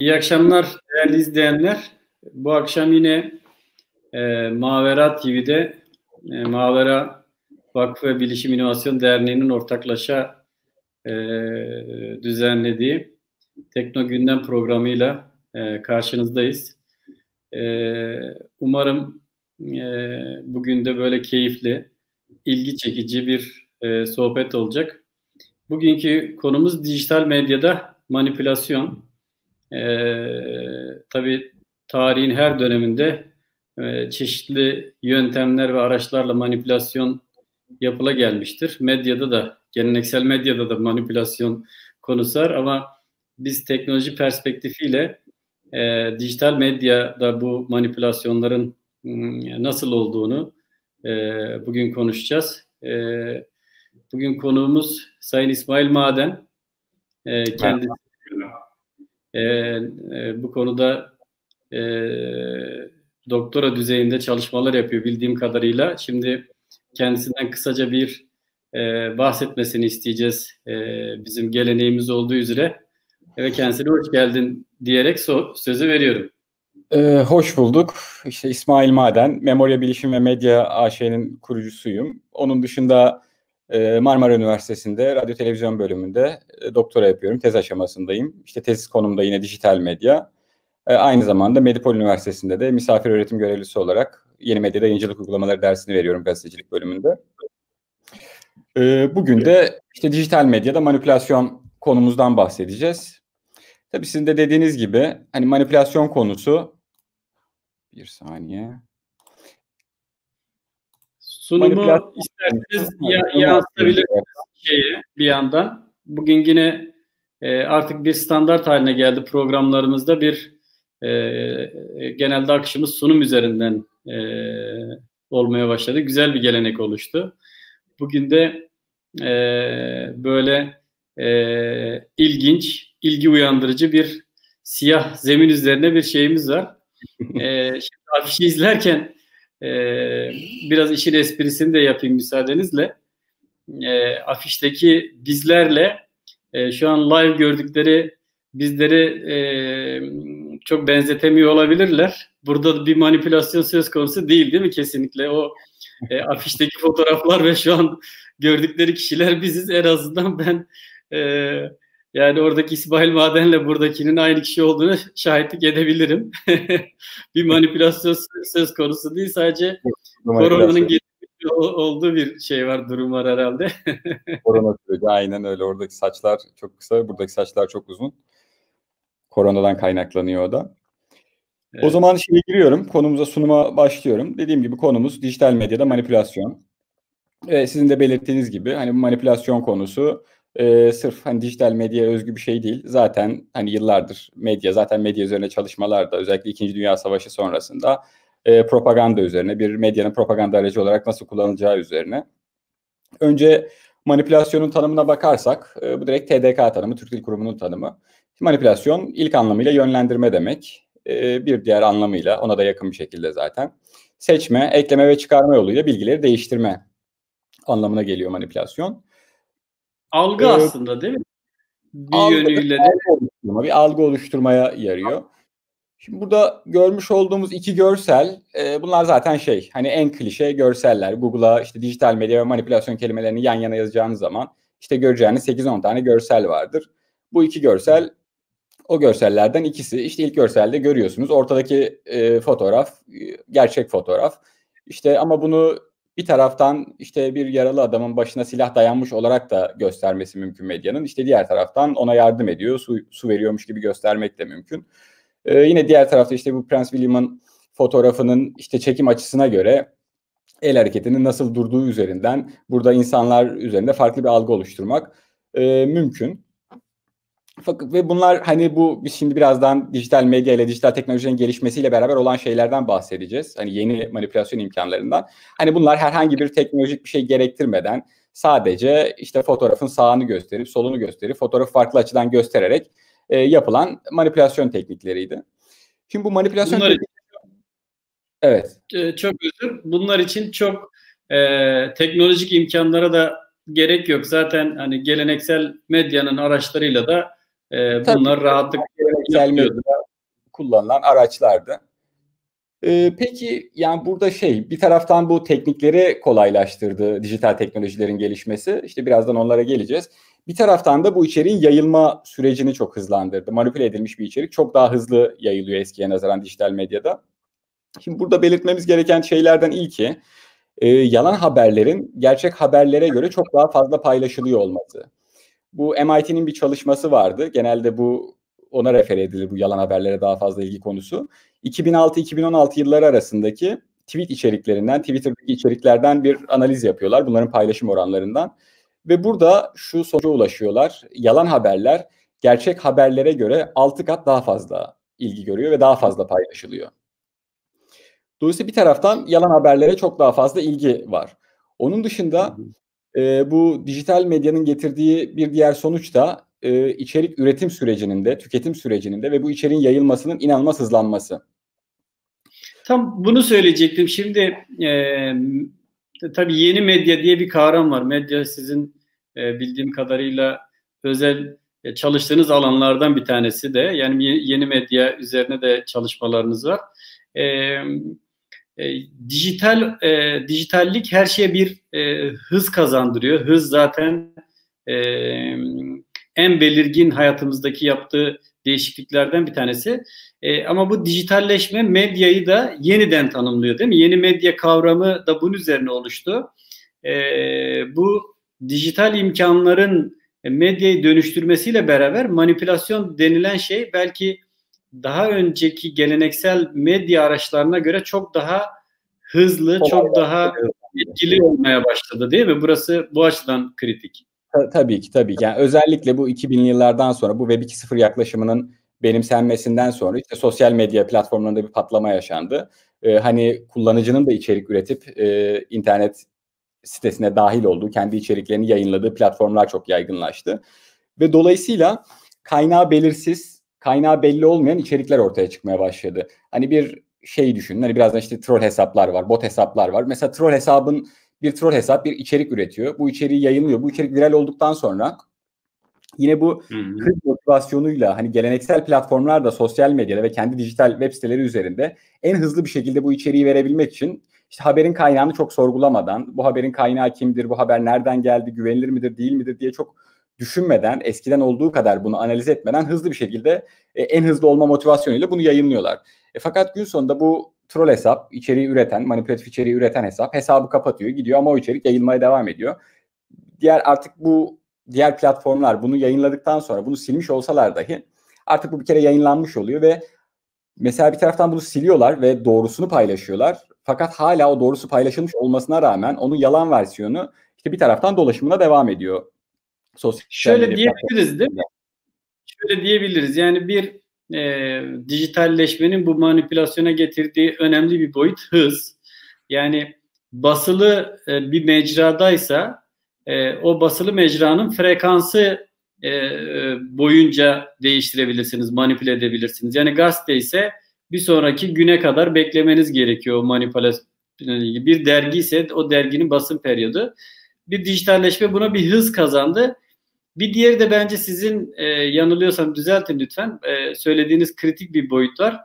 İyi akşamlar değerli izleyenler. Bu akşam yine e, Mavera TV'de e, Mavera Vakfı ve Bilişim İnovasyon Derneği'nin ortaklaşa e, düzenlediği Tekno Gündem programıyla e, karşınızdayız. E, umarım e, bugün de böyle keyifli, ilgi çekici bir e, sohbet olacak. Bugünkü konumuz dijital medyada manipülasyon. Ee, tabii tarihin her döneminde e, çeşitli yöntemler ve araçlarla manipülasyon yapıla gelmiştir. Medyada da, geleneksel medyada da manipülasyon konusu var ama biz teknoloji perspektifiyle e, dijital medyada bu manipülasyonların m, nasıl olduğunu e, bugün konuşacağız. E, bugün konuğumuz Sayın İsmail Maden. E, kendisi e, e, bu konuda e, doktora düzeyinde çalışmalar yapıyor bildiğim kadarıyla. Şimdi kendisinden kısaca bir e, bahsetmesini isteyeceğiz e, bizim geleneğimiz olduğu üzere. Ve kendisine hoş geldin diyerek so- sözü veriyorum. Ee, hoş bulduk. İşte İsmail Maden, Memorya Bilişim ve Medya AŞ'nin kurucusuyum. Onun dışında Marmara Üniversitesi'nde radyo televizyon bölümünde e, doktora yapıyorum. Tez aşamasındayım. İşte tez konumda yine dijital medya. E, aynı zamanda Medipol Üniversitesi'nde de misafir öğretim görevlisi olarak yeni medyada yayıncılık uygulamaları dersini veriyorum gazetecilik bölümünde. Bugün de işte dijital medyada manipülasyon konumuzdan bahsedeceğiz. Tabii sizin de dediğiniz gibi hani manipülasyon konusu bir saniye. Sunumu isterseniz ya, yansıtabilirsiniz şeyi bir yandan. Bugün yine e, artık bir standart haline geldi programlarımızda bir e, genelde akışımız sunum üzerinden e, olmaya başladı. Güzel bir gelenek oluştu. Bugün de e, böyle e, ilginç, ilgi uyandırıcı bir siyah zemin üzerine bir şeyimiz var. e, şimdi afişi izlerken e, biraz işin esprisini de yapayım müsaadenizle. E, afişteki bizlerle e, şu an live gördükleri bizleri e, çok benzetemiyor olabilirler. Burada bir manipülasyon söz konusu değil değil mi kesinlikle? O e, afişteki fotoğraflar ve şu an gördükleri kişiler biziz. En azından ben e, yani oradaki İsmail Maden'le buradakinin aynı kişi olduğunu şahitlik edebilirim. bir manipülasyon söz konusu değil sadece koronanın olduğu bir şey var, durum var herhalde. Korona süreci aynen öyle. Oradaki saçlar çok kısa, buradaki saçlar çok uzun. Koronadan kaynaklanıyor o da. Evet. O zaman şeye giriyorum. Konumuza sunuma başlıyorum. Dediğim gibi konumuz dijital medyada manipülasyon. Ee, sizin de belirttiğiniz gibi hani bu manipülasyon konusu e, sırf hani dijital medya özgü bir şey değil. Zaten hani yıllardır medya, zaten medya üzerine çalışmalar da özellikle İkinci Dünya Savaşı sonrasında e, propaganda üzerine, bir medyanın propaganda aracı olarak nasıl kullanılacağı üzerine. Önce manipülasyonun tanımına bakarsak, e, bu direkt TDK tanımı, Türk Dil Kurumu'nun tanımı. Manipülasyon ilk anlamıyla yönlendirme demek. E, bir diğer anlamıyla, ona da yakın bir şekilde zaten. Seçme, ekleme ve çıkarma yoluyla bilgileri değiştirme anlamına geliyor manipülasyon. Algı ee, aslında değil mi? Bir algı, yönüyle de. Algı bir algı oluşturmaya yarıyor. Şimdi burada görmüş olduğumuz iki görsel, e, bunlar zaten şey, hani en klişe görseller. Google'a işte dijital medya ve manipülasyon kelimelerini yan yana yazacağınız zaman işte göreceğiniz 8-10 tane görsel vardır. Bu iki görsel o görsellerden ikisi. İşte ilk görselde görüyorsunuz ortadaki e, fotoğraf e, gerçek fotoğraf. İşte ama bunu bir taraftan işte bir yaralı adamın başına silah dayanmış olarak da göstermesi mümkün medyanın. İşte diğer taraftan ona yardım ediyor, su, su veriyormuş gibi göstermek de mümkün. Ee, yine diğer tarafta işte bu Prince William'ın fotoğrafının işte çekim açısına göre el hareketinin nasıl durduğu üzerinden burada insanlar üzerinde farklı bir algı oluşturmak e, mümkün. Fakat ve bunlar hani bu biz şimdi birazdan dijital medya ile dijital teknolojinin gelişmesiyle beraber olan şeylerden bahsedeceğiz. Hani yeni manipülasyon imkanlarından. Hani bunlar herhangi bir teknolojik bir şey gerektirmeden sadece işte fotoğrafın sağını gösterip solunu gösterip fotoğrafı farklı açıdan göstererek e, yapılan manipülasyon teknikleriydi. Şimdi bu manipülasyon Bunlar teknik... Evet. Ee, çok özür. Bunlar için çok e, teknolojik imkanlara da gerek yok. Zaten hani geleneksel medyanın araçlarıyla da e, bunlar rahatlıkla yapıyordu. kullanılan araçlardı. Ee, peki yani burada şey bir taraftan bu teknikleri kolaylaştırdı dijital teknolojilerin gelişmesi. İşte birazdan onlara geleceğiz. Bir taraftan da bu içeriğin yayılma sürecini çok hızlandırdı. Manipüle edilmiş bir içerik çok daha hızlı yayılıyor eskiye nazaran dijital medyada. Şimdi burada belirtmemiz gereken şeylerden ilki e, yalan haberlerin gerçek haberlere göre çok daha fazla paylaşılıyor olması. Bu MIT'nin bir çalışması vardı. Genelde bu ona refer edilir bu yalan haberlere daha fazla ilgi konusu. 2006-2016 yılları arasındaki tweet içeriklerinden, Twitter'daki içeriklerden bir analiz yapıyorlar. Bunların paylaşım oranlarından. Ve burada şu sonuca ulaşıyorlar. Yalan haberler gerçek haberlere göre 6 kat daha fazla ilgi görüyor ve daha fazla paylaşılıyor. Dolayısıyla bir taraftan yalan haberlere çok daha fazla ilgi var. Onun dışında e, bu dijital medyanın getirdiği bir diğer sonuç da e, içerik üretim sürecinin de, tüketim sürecinin de ve bu içeriğin yayılmasının inanılmaz hızlanması. Tam bunu söyleyecektim. Şimdi e, tabii yeni medya diye bir kavram var. Medya sizin e, bildiğim kadarıyla özel e, çalıştığınız alanlardan bir tanesi de. Yani yeni medya üzerine de çalışmalarınız var. E, e, dijital e, dijitallik her şeye bir e, hız kazandırıyor. Hız zaten e, en belirgin hayatımızdaki yaptığı değişikliklerden bir tanesi. E, ama bu dijitalleşme medyayı da yeniden tanımlıyor değil mi? Yeni medya kavramı da bunun üzerine oluştu. E, bu dijital imkanların medyayı dönüştürmesiyle beraber manipülasyon denilen şey belki daha önceki geleneksel medya araçlarına göre çok daha hızlı, çok daha etkili olmaya başladı değil mi? Burası bu açıdan kritik. Tabii ki tabii ki. Yani özellikle bu 2000'li yıllardan sonra bu Web 2.0 yaklaşımının benimsenmesinden sonra işte sosyal medya platformlarında bir patlama yaşandı. Ee, hani kullanıcının da içerik üretip e, internet sitesine dahil olduğu, kendi içeriklerini yayınladığı platformlar çok yaygınlaştı. Ve dolayısıyla kaynağı belirsiz, kaynağı belli olmayan içerikler ortaya çıkmaya başladı. Hani bir şey düşünün. Hani birazdan işte troll hesaplar var, bot hesaplar var. Mesela troll hesabın bir troll hesap bir içerik üretiyor. Bu içeriği yayınlıyor. Bu içerik viral olduktan sonra yine bu hız motivasyonuyla hani geleneksel platformlarda sosyal medyada ve kendi dijital web siteleri üzerinde en hızlı bir şekilde bu içeriği verebilmek için işte haberin kaynağını çok sorgulamadan bu haberin kaynağı kimdir, bu haber nereden geldi, güvenilir midir, değil midir diye çok düşünmeden, eskiden olduğu kadar bunu analiz etmeden hızlı bir şekilde e, en hızlı olma motivasyonuyla bunu yayınlıyorlar. E, fakat gün sonunda bu troll hesap, içeriği üreten, manipülatif içeriği üreten hesap hesabı kapatıyor, gidiyor ama o içerik yayılmaya devam ediyor. Diğer artık bu diğer platformlar bunu yayınladıktan sonra bunu silmiş olsalar dahi artık bu bir kere yayınlanmış oluyor ve mesela bir taraftan bunu siliyorlar ve doğrusunu paylaşıyorlar. Fakat hala o doğrusu paylaşılmış olmasına rağmen onun yalan versiyonu işte bir taraftan dolaşımına devam ediyor. Sosyal Şöyle diyebiliriz değil mi? Şöyle diyebiliriz. Yani bir e, dijitalleşmenin bu manipülasyona getirdiği önemli bir boyut hız. Yani basılı e, bir mecradaysa e, o basılı mecranın frekansı e, boyunca değiştirebilirsiniz, manipüle edebilirsiniz. Yani gazete ise bir sonraki güne kadar beklemeniz gerekiyor o manipülasyon. Bir dergi ise o derginin basın periyodu. Bir dijitalleşme buna bir hız kazandı. Bir diğeri de bence sizin e, yanılıyorsam düzeltin lütfen. E, söylediğiniz kritik bir boyut var.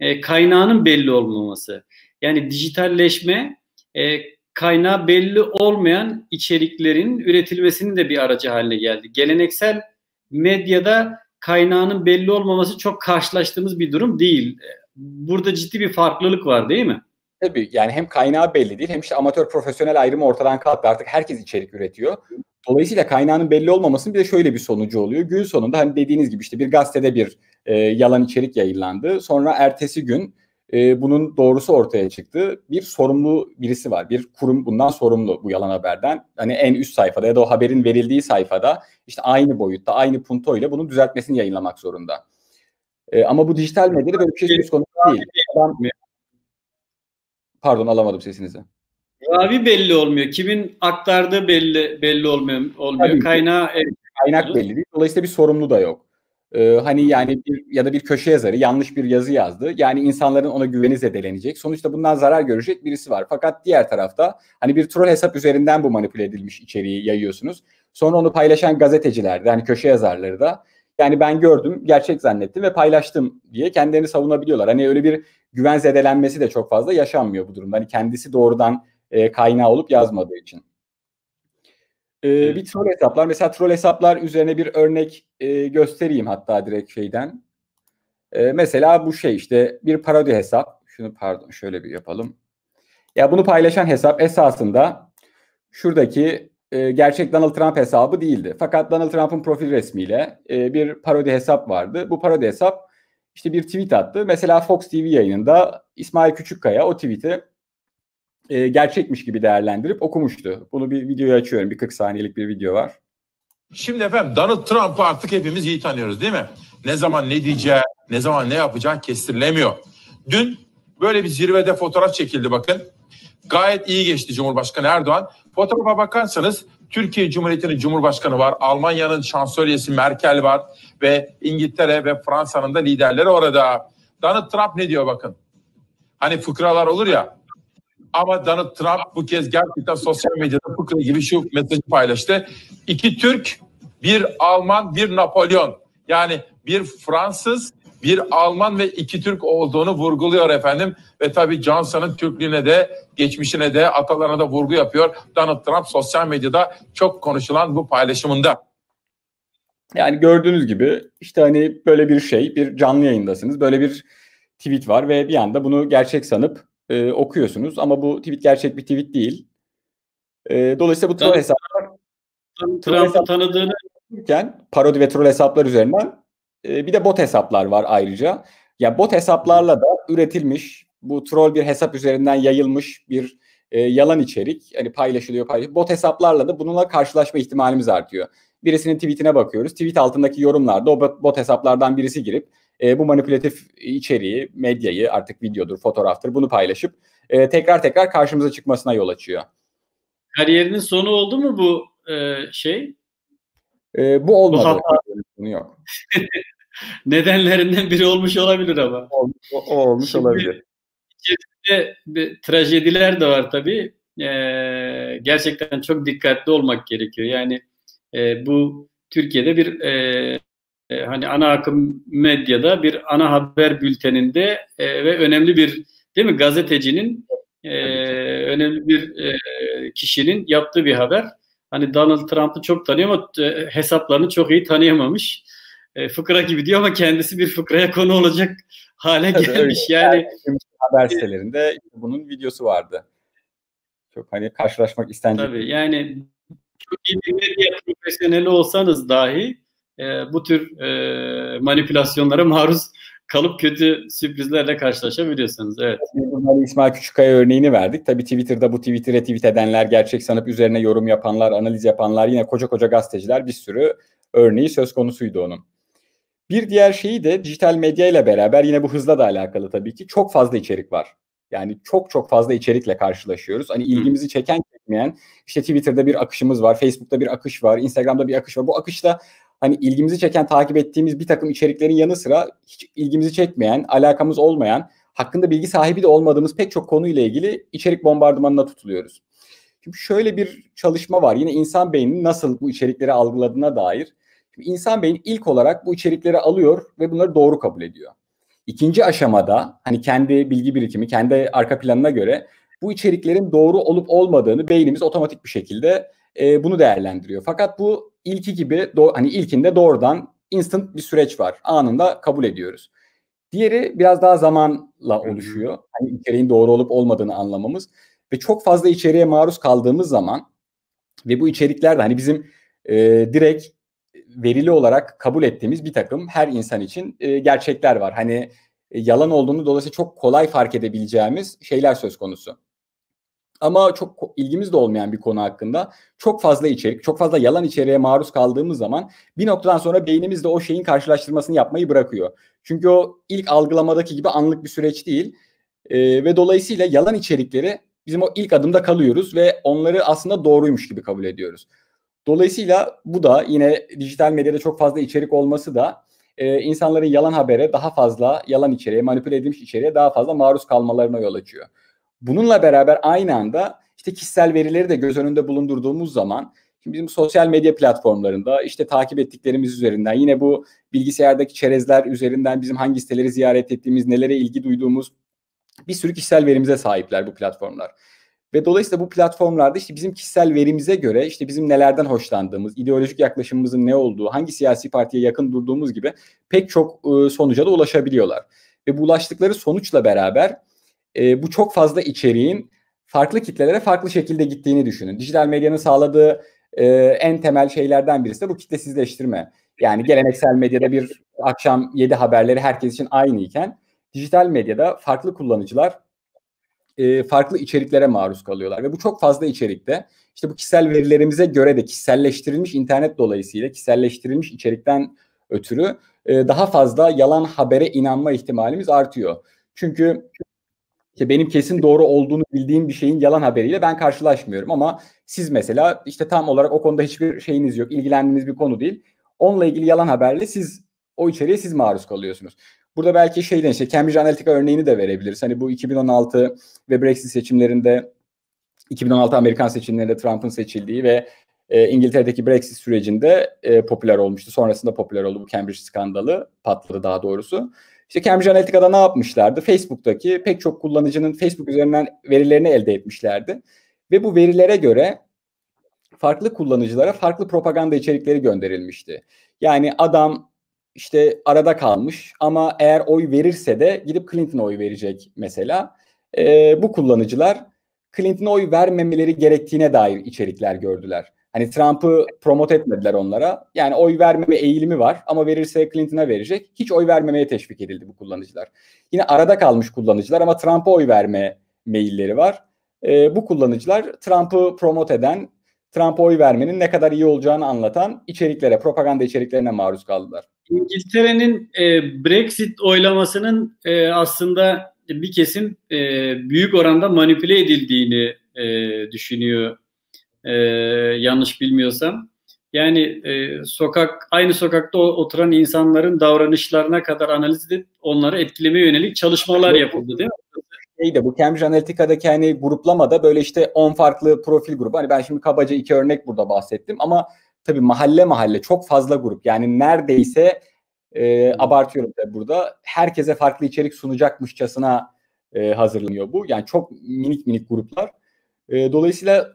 E, kaynağının belli olmaması. Yani dijitalleşme e, kaynağı belli olmayan içeriklerin üretilmesinin de bir aracı haline geldi. Geleneksel medyada kaynağının belli olmaması çok karşılaştığımız bir durum değil. Burada ciddi bir farklılık var değil mi? Tabii yani hem kaynağı belli değil hem işte amatör profesyonel ayrımı ortadan kalktı. Artık herkes içerik üretiyor. Dolayısıyla kaynağının belli olmamasının bir de şöyle bir sonucu oluyor. Gün sonunda hani dediğiniz gibi işte bir gazetede bir e, yalan içerik yayınlandı. Sonra ertesi gün e, bunun doğrusu ortaya çıktı. Bir sorumlu birisi var. Bir kurum bundan sorumlu bu yalan haberden. Hani en üst sayfada ya da o haberin verildiği sayfada işte aynı boyutta, aynı punto ile bunun düzeltmesini yayınlamak zorunda. E, ama bu dijital medyada böyle bir şey söz konusu değil. Adam, pardon alamadım sesinizi. Ravi belli olmuyor. Kimin aktardığı belli belli olmuyor. olmuyor. Tabii Kaynağı kaynak belli değil. Dolayısıyla bir sorumlu da yok. Ee, hani yani bir, ya da bir köşe yazarı yanlış bir yazı yazdı. Yani insanların ona güveni zedelenecek. Sonuçta bundan zarar görecek birisi var. Fakat diğer tarafta hani bir troll hesap üzerinden bu manipüle edilmiş içeriği yayıyorsunuz. Sonra onu paylaşan gazeteciler de hani köşe yazarları da Yani ben gördüm, gerçek zannettim ve paylaştım diye kendilerini savunabiliyorlar. Hani öyle bir güven zedelenmesi de çok fazla yaşanmıyor bu durumda. Hani kendisi doğrudan e, kaynağı olup yazmadığı için. E, bir troll hesaplar. Mesela troll hesaplar üzerine bir örnek e, göstereyim hatta direkt şeyden. E, mesela bu şey işte bir parodi hesap. Şunu pardon şöyle bir yapalım. Ya bunu paylaşan hesap esasında şuradaki e, gerçek Donald Trump hesabı değildi. Fakat Donald Trump'ın profil resmiyle e, bir parodi hesap vardı. Bu parodi hesap işte bir tweet attı. Mesela Fox TV yayınında İsmail Küçükkaya o tweet'i e, gerçekmiş gibi değerlendirip okumuştu. Bunu bir videoyu açıyorum. Bir 40 saniyelik bir video var. Şimdi efendim Donald Trump'ı artık hepimiz iyi tanıyoruz değil mi? Ne zaman ne diyeceği, ne zaman ne yapacağı kestirilemiyor. Dün böyle bir zirvede fotoğraf çekildi bakın. Gayet iyi geçti Cumhurbaşkanı Erdoğan. Fotoğrafa bakarsanız Türkiye Cumhuriyeti'nin Cumhurbaşkanı var, Almanya'nın şansölyesi Merkel var ve İngiltere ve Fransa'nın da liderleri orada. Donald Trump ne diyor bakın. Hani fıkralar olur ya. Ama Donald Trump bu kez gerçekten sosyal medyada fıkra gibi şu mesajı paylaştı. İki Türk, bir Alman, bir Napolyon. Yani bir Fransız, bir Alman ve iki Türk olduğunu vurguluyor efendim. Ve tabii Johnson'ın Türklüğüne de, geçmişine de, atalarına da vurgu yapıyor. Donald Trump sosyal medyada çok konuşulan bu paylaşımında. Yani gördüğünüz gibi işte hani böyle bir şey, bir canlı yayındasınız. Böyle bir tweet var ve bir anda bunu gerçek sanıp e, okuyorsunuz. Ama bu tweet gerçek bir tweet değil. E, dolayısıyla bu troll hesaplar Trump'ı tanıdığını parodi ve troll hesaplar üzerinden e, bir de bot hesaplar var ayrıca. Ya bot hesaplarla da üretilmiş bu troll bir hesap üzerinden yayılmış bir e, yalan içerik hani paylaşılıyor paylaşılıyor. Bot hesaplarla da bununla karşılaşma ihtimalimiz artıyor. Birisinin tweetine bakıyoruz. Tweet altındaki yorumlarda o bot hesaplardan birisi girip e, bu manipülatif içeriği, medyayı artık videodur, fotoğraftır bunu paylaşıp e, tekrar tekrar karşımıza çıkmasına yol açıyor. Kariyerinin sonu oldu mu bu e, şey? E, bu olmadı. Bu hata... yok. Nedenlerinden biri olmuş olabilir ama. O, o olmuş Şimdi, olabilir. İçerisinde bir trajediler de var tabii. Ee, gerçekten çok dikkatli olmak gerekiyor. Yani e, bu Türkiye'de bir e, e, hani ana akım medyada bir ana haber bülteninde e, ve önemli bir değil mi gazetecinin e, önemli bir e, kişinin yaptığı bir haber. Hani Donald Trump'ı çok tanıyor ama e, hesaplarını çok iyi tanıyamamış. E, fıkra gibi diyor ama kendisi bir fıkraya konu olacak hale Tabii gelmiş. Öyle. Yani, yani haber sitelerinde bunun videosu vardı. Çok hani karşılaşmak istenecek. Tabii yani çok iyi bir medya profesyoneli olsanız dahi e, bu tür e, manipülasyonlara maruz kalıp kötü sürprizlerle karşılaşabiliyorsunuz. Evet. Burada İsmail Küçükkaya örneğini verdik. Tabii Twitter'da bu tweet'i retweet edenler, gerçek sanıp üzerine yorum yapanlar, analiz yapanlar, yine koca koca gazeteciler bir sürü örneği söz konusuydu onun. Bir diğer şeyi de dijital medya ile beraber yine bu hızla da alakalı tabii ki çok fazla içerik var. Yani çok çok fazla içerikle karşılaşıyoruz. Hani ilgimizi çeken çekmeyen işte Twitter'da bir akışımız var, Facebook'ta bir akış var, Instagram'da bir akış var. Bu akışta hani ilgimizi çeken, takip ettiğimiz bir takım içeriklerin yanı sıra hiç ilgimizi çekmeyen, alakamız olmayan, hakkında bilgi sahibi de olmadığımız pek çok konuyla ilgili içerik bombardımanına tutuluyoruz. Şimdi şöyle bir çalışma var. Yine insan beyninin nasıl bu içerikleri algıladığına dair. Şimdi insan beyni ilk olarak bu içerikleri alıyor ve bunları doğru kabul ediyor. İkinci aşamada hani kendi bilgi birikimi, kendi arka planına göre bu içeriklerin doğru olup olmadığını beynimiz otomatik bir şekilde e, bunu değerlendiriyor. Fakat bu ilki gibi do, hani ilkinde doğrudan instant bir süreç var. Anında kabul ediyoruz. Diğeri biraz daha zamanla oluşuyor. Hani içeriğin doğru olup olmadığını anlamamız ve çok fazla içeriğe maruz kaldığımız zaman ve bu içeriklerde hani bizim e, direkt verili olarak kabul ettiğimiz bir takım her insan için e, gerçekler var. Hani e, yalan olduğunu dolayısıyla çok kolay fark edebileceğimiz şeyler söz konusu. Ama çok ilgimiz de olmayan bir konu hakkında çok fazla içerik, çok fazla yalan içeriğe maruz kaldığımız zaman bir noktadan sonra beynimiz de o şeyin karşılaştırmasını yapmayı bırakıyor. Çünkü o ilk algılamadaki gibi anlık bir süreç değil. E, ve dolayısıyla yalan içerikleri bizim o ilk adımda kalıyoruz ve onları aslında doğruymuş gibi kabul ediyoruz. Dolayısıyla bu da yine dijital medyada çok fazla içerik olması da e, insanların yalan habere daha fazla yalan içeriğe, manipüle edilmiş içeriğe daha fazla maruz kalmalarına yol açıyor. Bununla beraber aynı anda işte kişisel verileri de göz önünde bulundurduğumuz zaman bizim sosyal medya platformlarında işte takip ettiklerimiz üzerinden yine bu bilgisayardaki çerezler üzerinden bizim hangi siteleri ziyaret ettiğimiz, nelere ilgi duyduğumuz bir sürü kişisel verimize sahipler bu platformlar. Ve dolayısıyla bu platformlarda işte bizim kişisel verimize göre işte bizim nelerden hoşlandığımız, ideolojik yaklaşımımızın ne olduğu, hangi siyasi partiye yakın durduğumuz gibi pek çok e, sonuca da ulaşabiliyorlar. Ve bu ulaştıkları sonuçla beraber e, bu çok fazla içeriğin farklı kitlelere farklı şekilde gittiğini düşünün. Dijital medyanın sağladığı e, en temel şeylerden birisi de bu kitlesizleştirme. Yani geleneksel medyada bir akşam 7 haberleri herkes için aynı iken dijital medyada farklı kullanıcılar e, farklı içeriklere maruz kalıyorlar ve bu çok fazla içerikte işte bu kişisel verilerimize göre de kişiselleştirilmiş internet dolayısıyla kişiselleştirilmiş içerikten ötürü e, daha fazla yalan habere inanma ihtimalimiz artıyor. Çünkü işte benim kesin doğru olduğunu bildiğim bir şeyin yalan haberiyle ben karşılaşmıyorum ama siz mesela işte tam olarak o konuda hiçbir şeyiniz yok, ilgilendiğiniz bir konu değil. Onunla ilgili yalan haberle siz o içeriğe siz maruz kalıyorsunuz. Burada belki şeyden işte Cambridge Analytica örneğini de verebiliriz. Hani bu 2016 ve Brexit seçimlerinde 2016 Amerikan seçimlerinde Trump'ın seçildiği ve e, İngiltere'deki Brexit sürecinde e, popüler olmuştu. Sonrasında popüler oldu bu Cambridge skandalı. Patladı daha doğrusu. İşte Cambridge Analytica'da ne yapmışlardı? Facebook'taki pek çok kullanıcının Facebook üzerinden verilerini elde etmişlerdi. Ve bu verilere göre farklı kullanıcılara farklı propaganda içerikleri gönderilmişti. Yani adam işte arada kalmış ama eğer oy verirse de gidip Clinton'a oy verecek mesela. E, bu kullanıcılar Clinton'a oy vermemeleri gerektiğine dair içerikler gördüler. Hani Trump'ı promote etmediler onlara. Yani oy vermeme eğilimi var ama verirse Clinton'a verecek. Hiç oy vermemeye teşvik edildi bu kullanıcılar. Yine arada kalmış kullanıcılar ama Trump'a oy verme mailleri var. E, bu kullanıcılar Trump'ı promote eden, Trump'a oy vermenin ne kadar iyi olacağını anlatan içeriklere, propaganda içeriklerine maruz kaldılar. İngiltere'nin e, Brexit oylamasının e, aslında bir kesim e, büyük oranda manipüle edildiğini e, düşünüyor e, yanlış bilmiyorsam. Yani e, sokak aynı sokakta oturan insanların davranışlarına kadar analiz edip onları etkilemeye yönelik çalışmalar yapıldı değil mi? Şeyde bu Cambridge Analytica'daki hani gruplamada böyle işte 10 farklı profil grubu. Hani ben şimdi kabaca iki örnek burada bahsettim ama tabii mahalle mahalle çok fazla grup. Yani neredeyse e, abartıyorum tabii burada. Herkese farklı içerik sunacakmışçasına e, hazırlanıyor bu. Yani çok minik minik gruplar. E, dolayısıyla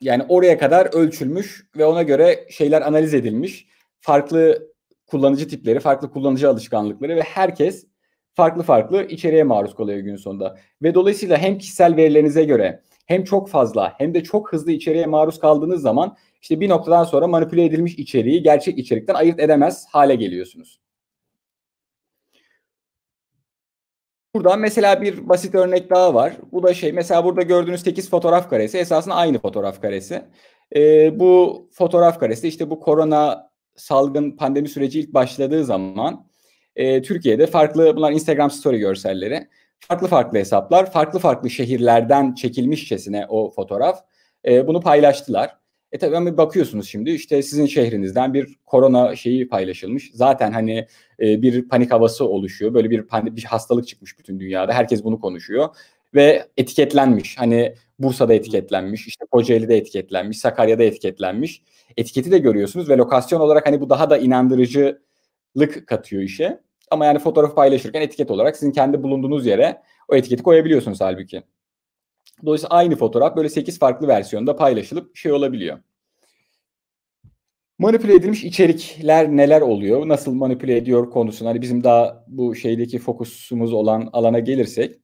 yani oraya kadar ölçülmüş ve ona göre şeyler analiz edilmiş. Farklı kullanıcı tipleri, farklı kullanıcı alışkanlıkları ve herkes farklı farklı içeriğe maruz kalıyor gün sonunda. Ve dolayısıyla hem kişisel verilerinize göre hem çok fazla hem de çok hızlı içeriğe maruz kaldığınız zaman işte bir noktadan sonra manipüle edilmiş içeriği gerçek içerikten ayırt edemez hale geliyorsunuz. Buradan mesela bir basit örnek daha var. Bu da şey mesela burada gördüğünüz 8 fotoğraf karesi esasında aynı fotoğraf karesi. Ee, bu fotoğraf karesi işte bu korona salgın pandemi süreci ilk başladığı zaman e, Türkiye'de farklı bunlar Instagram story görselleri. Farklı farklı hesaplar, farklı farklı şehirlerden çekilmişçesine o fotoğraf e, bunu paylaştılar. E tabii ama bakıyorsunuz şimdi işte sizin şehrinizden bir korona şeyi paylaşılmış. Zaten hani e, bir panik havası oluşuyor. Böyle bir, panik, bir hastalık çıkmış bütün dünyada. Herkes bunu konuşuyor. Ve etiketlenmiş. Hani Bursa'da etiketlenmiş, işte Kocaeli'de etiketlenmiş, Sakarya'da etiketlenmiş. Etiketi de görüyorsunuz ve lokasyon olarak hani bu daha da inandırıcılık katıyor işe. Ama yani fotoğraf paylaşırken etiket olarak sizin kendi bulunduğunuz yere o etiketi koyabiliyorsunuz halbuki. Dolayısıyla aynı fotoğraf böyle 8 farklı versiyonda paylaşılıp şey olabiliyor. Manipüle edilmiş içerikler neler oluyor? Nasıl manipüle ediyor konusuna hani bizim daha bu şeydeki fokusumuz olan alana gelirsek.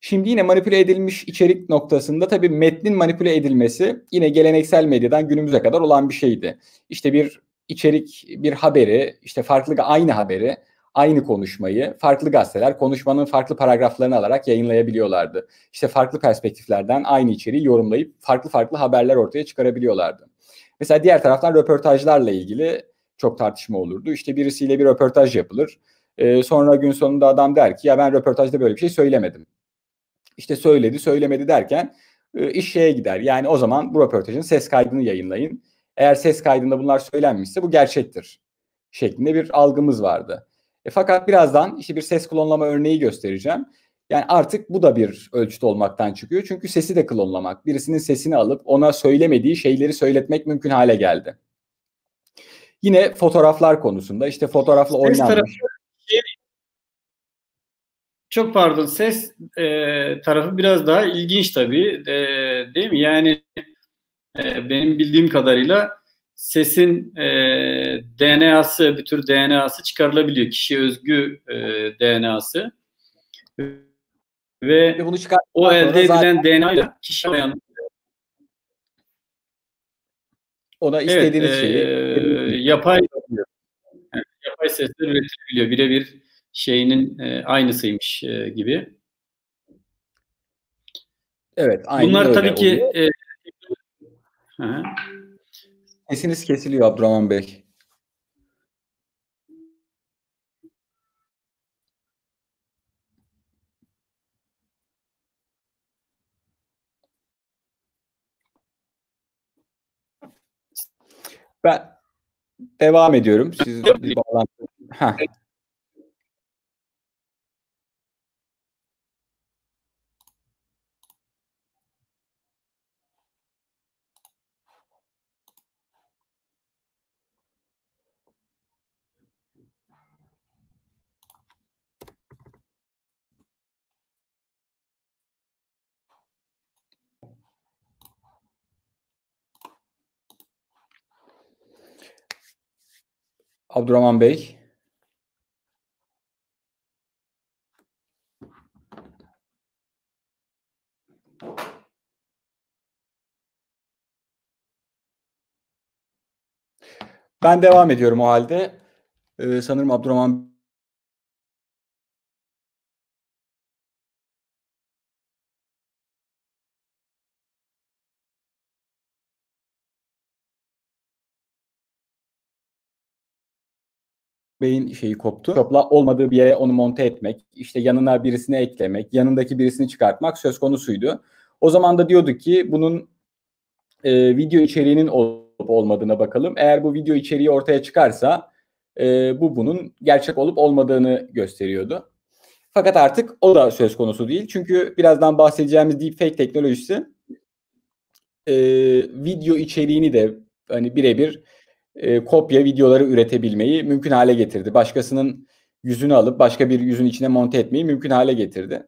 Şimdi yine manipüle edilmiş içerik noktasında tabii metnin manipüle edilmesi yine geleneksel medyadan günümüze kadar olan bir şeydi. İşte bir içerik, bir haberi, işte farklı aynı haberi aynı konuşmayı farklı gazeteler konuşmanın farklı paragraflarını alarak yayınlayabiliyorlardı. İşte farklı perspektiflerden aynı içeriği yorumlayıp farklı farklı haberler ortaya çıkarabiliyorlardı. Mesela diğer taraftan röportajlarla ilgili çok tartışma olurdu. İşte birisiyle bir röportaj yapılır. Ee, sonra gün sonunda adam der ki ya ben röportajda böyle bir şey söylemedim. İşte söyledi söylemedi derken e, iş şeye gider. Yani o zaman bu röportajın ses kaydını yayınlayın. Eğer ses kaydında bunlar söylenmişse bu gerçektir şeklinde bir algımız vardı. E, fakat birazdan işte bir ses klonlama örneği göstereceğim. Yani artık bu da bir ölçüt olmaktan çıkıyor. Çünkü sesi de klonlamak. Birisinin sesini alıp ona söylemediği şeyleri söyletmek mümkün hale geldi. Yine fotoğraflar konusunda işte fotoğrafla oynanmış. Şey, çok pardon ses e, tarafı biraz daha ilginç tabii e, değil mi? Yani e, benim bildiğim kadarıyla sesin e, DNA'sı bir tür DNA'sı çıkarılabiliyor. Kişi özgü e, DNA'sı. Ve, bunu o elde edilen DNA ile kişi bayan ona istediğiniz evet, şeyi e, yapay yani yapay sesler üretilebiliyor. Birebir şeyinin e, aynısıymış e, gibi. Evet, aynı Bunlar tabii ki e, Sesiniz kesiliyor Abdurrahman Bey. Ben devam ediyorum. Siz bir bağlantı. Heh. Abdurrahman Bey. Ben devam ediyorum o halde. Ee, sanırım Abdurrahman Bey'in şeyi koptu. Topla olmadığı bir yere onu monte etmek, işte yanına birisini eklemek, yanındaki birisini çıkartmak söz konusuydu. O zaman da diyorduk ki bunun e, video içeriğinin olup olmadığına bakalım. Eğer bu video içeriği ortaya çıkarsa e, bu bunun gerçek olup olmadığını gösteriyordu. Fakat artık o da söz konusu değil. Çünkü birazdan bahsedeceğimiz deepfake teknolojisi e, video içeriğini de hani birebir e, kopya videoları üretebilmeyi mümkün hale getirdi. Başkasının yüzünü alıp başka bir yüzün içine monte etmeyi mümkün hale getirdi.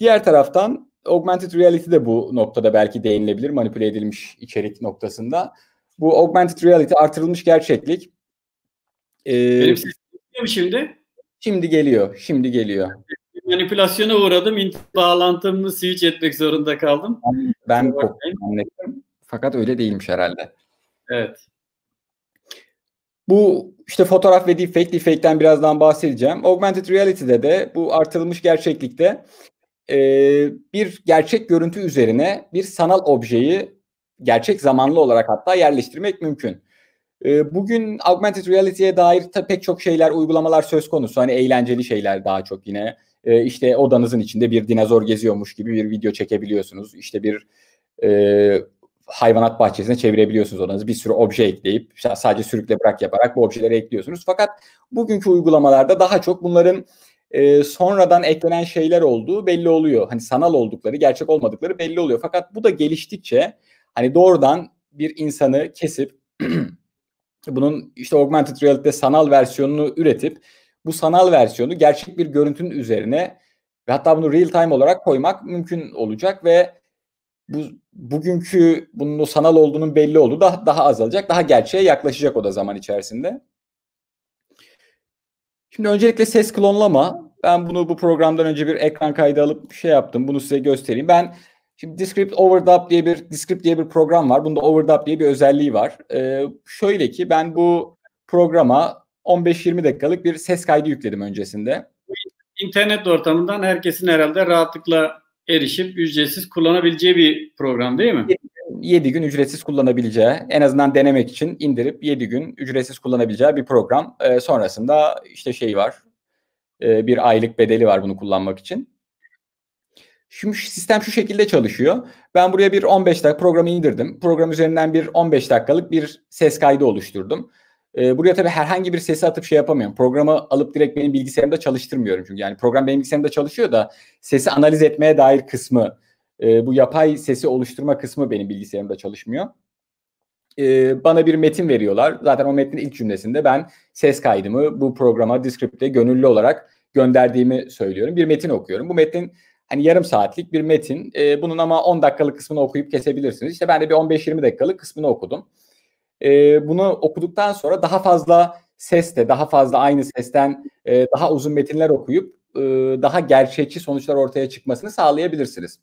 Diğer taraftan augmented reality de bu noktada belki değinilebilir manipüle edilmiş içerik noktasında. Bu augmented reality artırılmış gerçeklik. Ee, Benim sesim mi şimdi? Şimdi geliyor, şimdi geliyor. Manipülasyona uğradım, bağlantımı switch etmek zorunda kaldım. Ben, ben Fakat öyle değilmiş herhalde. Evet. Bu işte fotoğraf ve deepfake, deepfake'ten birazdan bahsedeceğim. Augmented reality'de de bu artırılmış gerçeklikte e, bir gerçek görüntü üzerine bir sanal objeyi gerçek zamanlı olarak hatta yerleştirmek mümkün. E, bugün augmented reality'ye dair pek çok şeyler, uygulamalar söz konusu. Hani eğlenceli şeyler daha çok yine. E, işte odanızın içinde bir dinozor geziyormuş gibi bir video çekebiliyorsunuz. İşte bir e, hayvanat bahçesine çevirebiliyorsunuz odanızı. Bir sürü obje ekleyip sadece sürükle bırak yaparak bu objeleri ekliyorsunuz. Fakat bugünkü uygulamalarda daha çok bunların e, sonradan eklenen şeyler olduğu belli oluyor. Hani sanal oldukları, gerçek olmadıkları belli oluyor. Fakat bu da geliştikçe hani doğrudan bir insanı kesip bunun işte augmented reality'de sanal versiyonunu üretip bu sanal versiyonu gerçek bir görüntünün üzerine ve hatta bunu real time olarak koymak mümkün olacak ve bu bugünkü bunun o sanal olduğunun belli olduğu daha, daha azalacak. Daha gerçeğe yaklaşacak o da zaman içerisinde. Şimdi öncelikle ses klonlama. Ben bunu bu programdan önce bir ekran kaydı alıp şey yaptım. Bunu size göstereyim. Ben şimdi Descript Overdub diye bir Descript diye bir program var. Bunda Overdub diye bir özelliği var. Ee, şöyle ki ben bu programa 15-20 dakikalık bir ses kaydı yükledim öncesinde. İnternet ortamından herkesin herhalde rahatlıkla erişip ücretsiz kullanabileceği bir program değil mi? 7 gün ücretsiz kullanabileceği, en azından denemek için indirip 7 gün ücretsiz kullanabileceği bir program. E, sonrasında işte şey var, e, bir aylık bedeli var bunu kullanmak için. Şimdi sistem şu şekilde çalışıyor. Ben buraya bir 15 dakika programı indirdim. Program üzerinden bir 15 dakikalık bir ses kaydı oluşturdum. E, buraya tabii herhangi bir sesi atıp şey yapamıyorum. Programı alıp direkt benim bilgisayarımda çalıştırmıyorum çünkü. Yani program benim bilgisayarımda çalışıyor da sesi analiz etmeye dair kısmı, e, bu yapay sesi oluşturma kısmı benim bilgisayarımda çalışmıyor. E, bana bir metin veriyorlar. Zaten o metnin ilk cümlesinde ben ses kaydımı bu programa, Descript'e gönüllü olarak gönderdiğimi söylüyorum. Bir metin okuyorum. Bu metin hani yarım saatlik bir metin. E, bunun ama 10 dakikalık kısmını okuyup kesebilirsiniz. İşte ben de bir 15-20 dakikalık kısmını okudum. E, bunu okuduktan sonra daha fazla sesle, daha fazla aynı sesten e, daha uzun metinler okuyup e, daha gerçekçi sonuçlar ortaya çıkmasını sağlayabilirsiniz.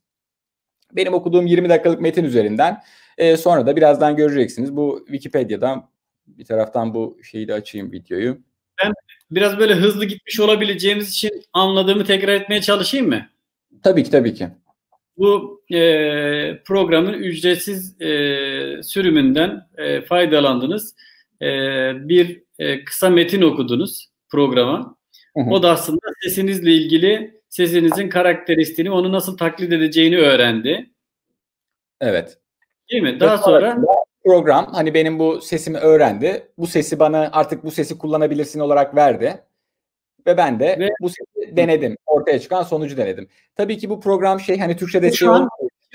Benim okuduğum 20 dakikalık metin üzerinden e, sonra da birazdan göreceksiniz. Bu Wikipedia'dan bir taraftan bu şeyi de açayım videoyu. Ben biraz böyle hızlı gitmiş olabileceğimiz için anladığımı tekrar etmeye çalışayım mı? Tabii ki tabii ki. Bu e, programın ücretsiz e, sürümünden e, faydalandınız. E, bir e, kısa metin okudunuz programa. Hı hı. O da aslında sesinizle ilgili sesinizin karakteristiğini, onu nasıl taklit edeceğini öğrendi. Evet. Değil mi? Daha sonra program hani benim bu sesimi öğrendi. Bu sesi bana artık bu sesi kullanabilirsin olarak verdi. Ve ben de Ve, bu sesi denedim. Ortaya çıkan sonucu denedim. Tabii ki bu program şey hani Türkçe desteği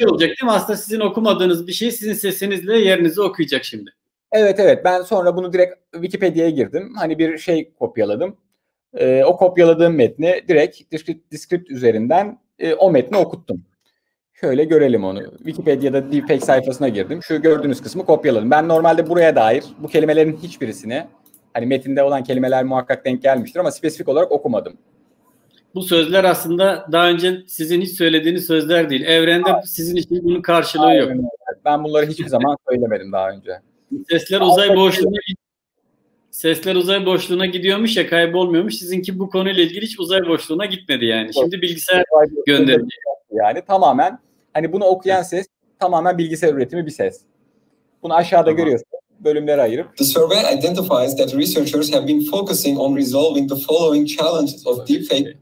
olacak değil mi? Aslında sizin okumadığınız bir şey sizin sesinizle yerinizi okuyacak şimdi. Evet evet ben sonra bunu direkt Wikipedia'ya girdim. Hani bir şey kopyaladım. Ee, o kopyaladığım metni direkt Descript üzerinden e, o metni okuttum. Şöyle görelim onu. Wikipedia'da deepfake sayfasına girdim. Şu gördüğünüz kısmı kopyaladım. Ben normalde buraya dair bu kelimelerin hiçbirisini hani metinde olan kelimeler muhakkak denk gelmiştir ama spesifik olarak okumadım. Bu sözler aslında daha önce sizin hiç söylediğiniz sözler değil. Evrende sizin için bunun karşılığı Aynen. yok. Ben bunları hiçbir zaman söylemedim daha önce. Sesler uzay boşluğuna Sesler uzay boşluğuna gidiyormuş ya kaybolmuyormuş. Sizinki bu konuyla ilgili hiç uzay boşluğuna gitmedi yani. Şimdi bilgisayar gönderiyor. Yani tamamen Hani bunu okuyan ses tamamen bilgisayar üretimi bir ses. Bunu aşağıda tamam. görüyorsunuz. Bölümlere ayırıp. The survey identifies that researchers have been focusing on resolving the following challenges of deepfake.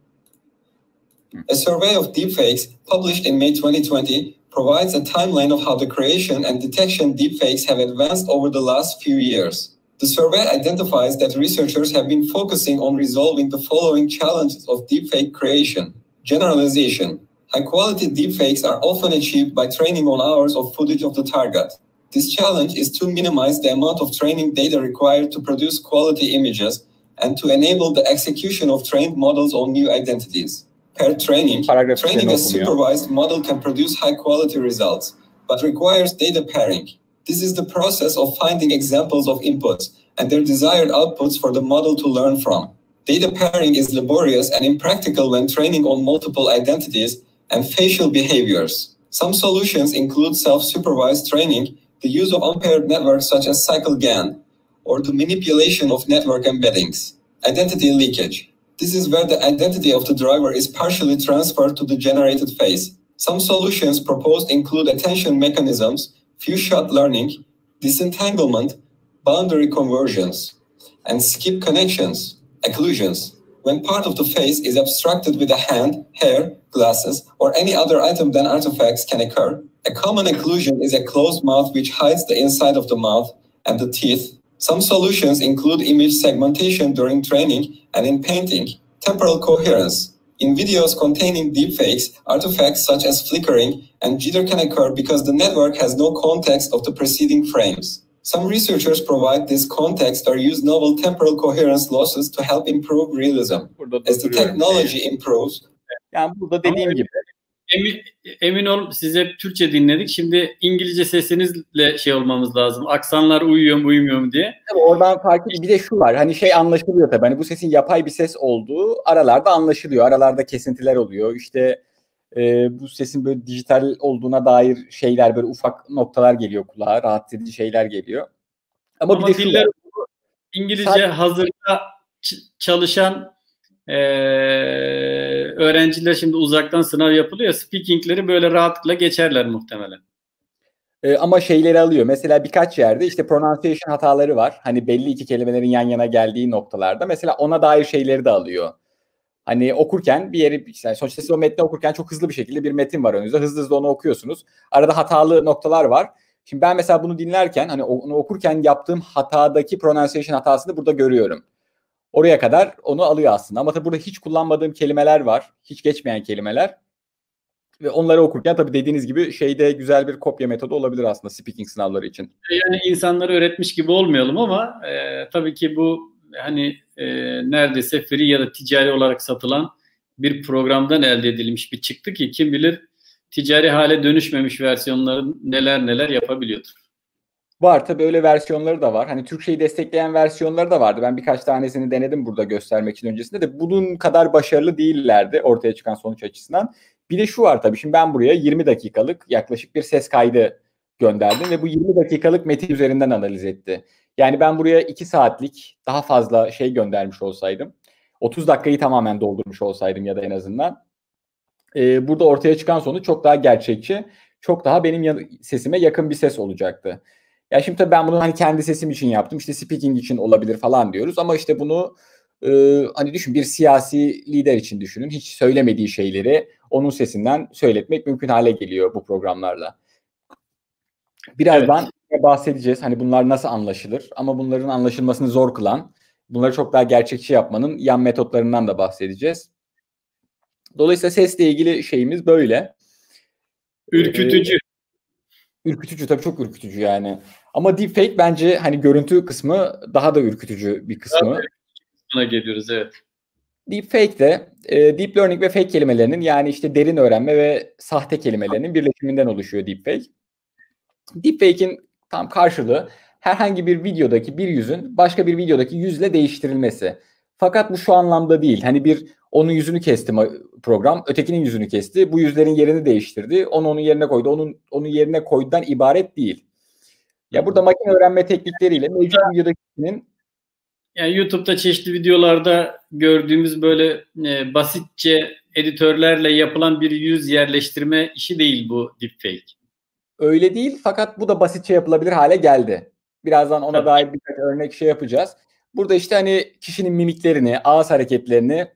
A survey of deepfakes published in May 2020 provides a timeline of how the creation and detection deepfakes have advanced over the last few years. The survey identifies that researchers have been focusing on resolving the following challenges of deepfake creation. Generalization, High quality deepfakes are often achieved by training on hours of footage of the target. This challenge is to minimize the amount of training data required to produce quality images and to enable the execution of trained models on new identities. Per training, training a supervised model can produce high quality results, but requires data pairing. This is the process of finding examples of inputs and their desired outputs for the model to learn from. Data pairing is laborious and impractical when training on multiple identities and facial behaviors. Some solutions include self-supervised training, the use of unpaired networks such as CycleGAN, or the manipulation of network embeddings. Identity leakage. This is where the identity of the driver is partially transferred to the generated face. Some solutions proposed include attention mechanisms, few-shot learning, disentanglement, boundary conversions, and skip connections, occlusions when part of the face is abstracted with a hand, hair, glasses, or any other item than artifacts can occur. A common occlusion is a closed mouth which hides the inside of the mouth and the teeth. Some solutions include image segmentation during training and in painting. Temporal coherence. In videos containing deepfakes, artifacts such as flickering and jitter can occur because the network has no context of the preceding frames. Some researchers provide this context or use novel temporal coherence losses to help improve realism. As the technology improves. Yani burada dediğim gibi. Emin, emin ol siz hep Türkçe dinledik. Şimdi İngilizce sesinizle şey olmamız lazım. Aksanlar uyuyor mu uyumuyor mu diye. Tabii oradan farklı bir de şu var. Hani şey anlaşılıyor tabii. Hani bu sesin yapay bir ses olduğu aralarda anlaşılıyor. Aralarda kesintiler oluyor. İşte e, bu sesin böyle dijital olduğuna dair şeyler böyle ufak noktalar geliyor kulağa. Rahatsız edici şeyler geliyor. Ama, Ama bir de diller, İngilizce Sadece... hazırda çalışan e, öğrenciler şimdi uzaktan sınav yapılıyor. Speaking'leri böyle rahatlıkla geçerler muhtemelen. E, ama şeyleri alıyor. Mesela birkaç yerde işte pronunciation hataları var. Hani belli iki kelimelerin yan yana geldiği noktalarda. Mesela ona dair şeyleri de alıyor. Hani okurken bir yeri yani sonuçta siz o metni okurken çok hızlı bir şekilde bir metin var önünüzde. Hızlı hızlı onu okuyorsunuz. Arada hatalı noktalar var. Şimdi ben mesela bunu dinlerken hani onu okurken yaptığım hatadaki pronunciation hatasını burada görüyorum. Oraya kadar onu alıyor aslında. Ama tabii burada hiç kullanmadığım kelimeler var. Hiç geçmeyen kelimeler. Ve onları okurken tabii dediğiniz gibi şeyde güzel bir kopya metodu olabilir aslında speaking sınavları için. Yani insanları öğretmiş gibi olmayalım ama e, tabii ki bu hani e, neredeyse free ya da ticari olarak satılan bir programdan elde edilmiş bir çıktı ki kim bilir ticari hale dönüşmemiş versiyonların neler neler yapabiliyordur. Var tabii öyle versiyonları da var. Hani Türkçeyi destekleyen versiyonları da vardı. Ben birkaç tanesini denedim burada göstermek için öncesinde de bunun kadar başarılı değillerdi ortaya çıkan sonuç açısından. Bir de şu var tabii şimdi ben buraya 20 dakikalık yaklaşık bir ses kaydı gönderdim ve bu 20 dakikalık metin üzerinden analiz etti. Yani ben buraya 2 saatlik daha fazla şey göndermiş olsaydım 30 dakikayı tamamen doldurmuş olsaydım ya da en azından e, burada ortaya çıkan sonuç çok daha gerçekçi, çok daha benim sesime yakın bir ses olacaktı. Ya şimdi tabii ben bunu hani kendi sesim için yaptım. İşte speaking için olabilir falan diyoruz ama işte bunu e, hani düşün bir siyasi lider için düşünün. Hiç söylemediği şeyleri onun sesinden söyletmek mümkün hale geliyor bu programlarla. Birazdan evet. bahsedeceğiz. Hani bunlar nasıl anlaşılır ama bunların anlaşılmasını zor kılan, bunları çok daha gerçekçi yapmanın yan metotlarından da bahsedeceğiz. Dolayısıyla sesle ilgili şeyimiz böyle. Ürkütücü. Ee, ürkütücü tabii çok ürkütücü yani. Ama deepfake bence hani görüntü kısmı daha da ürkütücü bir kısmı. Buna geliyoruz evet. Deepfake de e, deep learning ve fake kelimelerinin yani işte derin öğrenme ve sahte kelimelerinin birleşiminden oluşuyor deepfake. Deepfake'in tam karşılığı herhangi bir videodaki bir yüzün başka bir videodaki yüzle değiştirilmesi. Fakat bu şu anlamda değil. Hani bir onun yüzünü kesti program, ötekinin yüzünü kesti. Bu yüzlerin yerini değiştirdi. Onu onun yerine koydu. Onun onun yerine koydudan ibaret değil. Ya burada makine öğrenme teknikleriyle mevcut videodakinin yani YouTube'da çeşitli videolarda gördüğümüz böyle e, basitçe editörlerle yapılan bir yüz yerleştirme işi değil bu deepfake. Öyle değil fakat bu da basitçe yapılabilir hale geldi. Birazdan ona Tabii. dair birkaç örnek şey yapacağız. Burada işte hani kişinin mimiklerini, ağız hareketlerini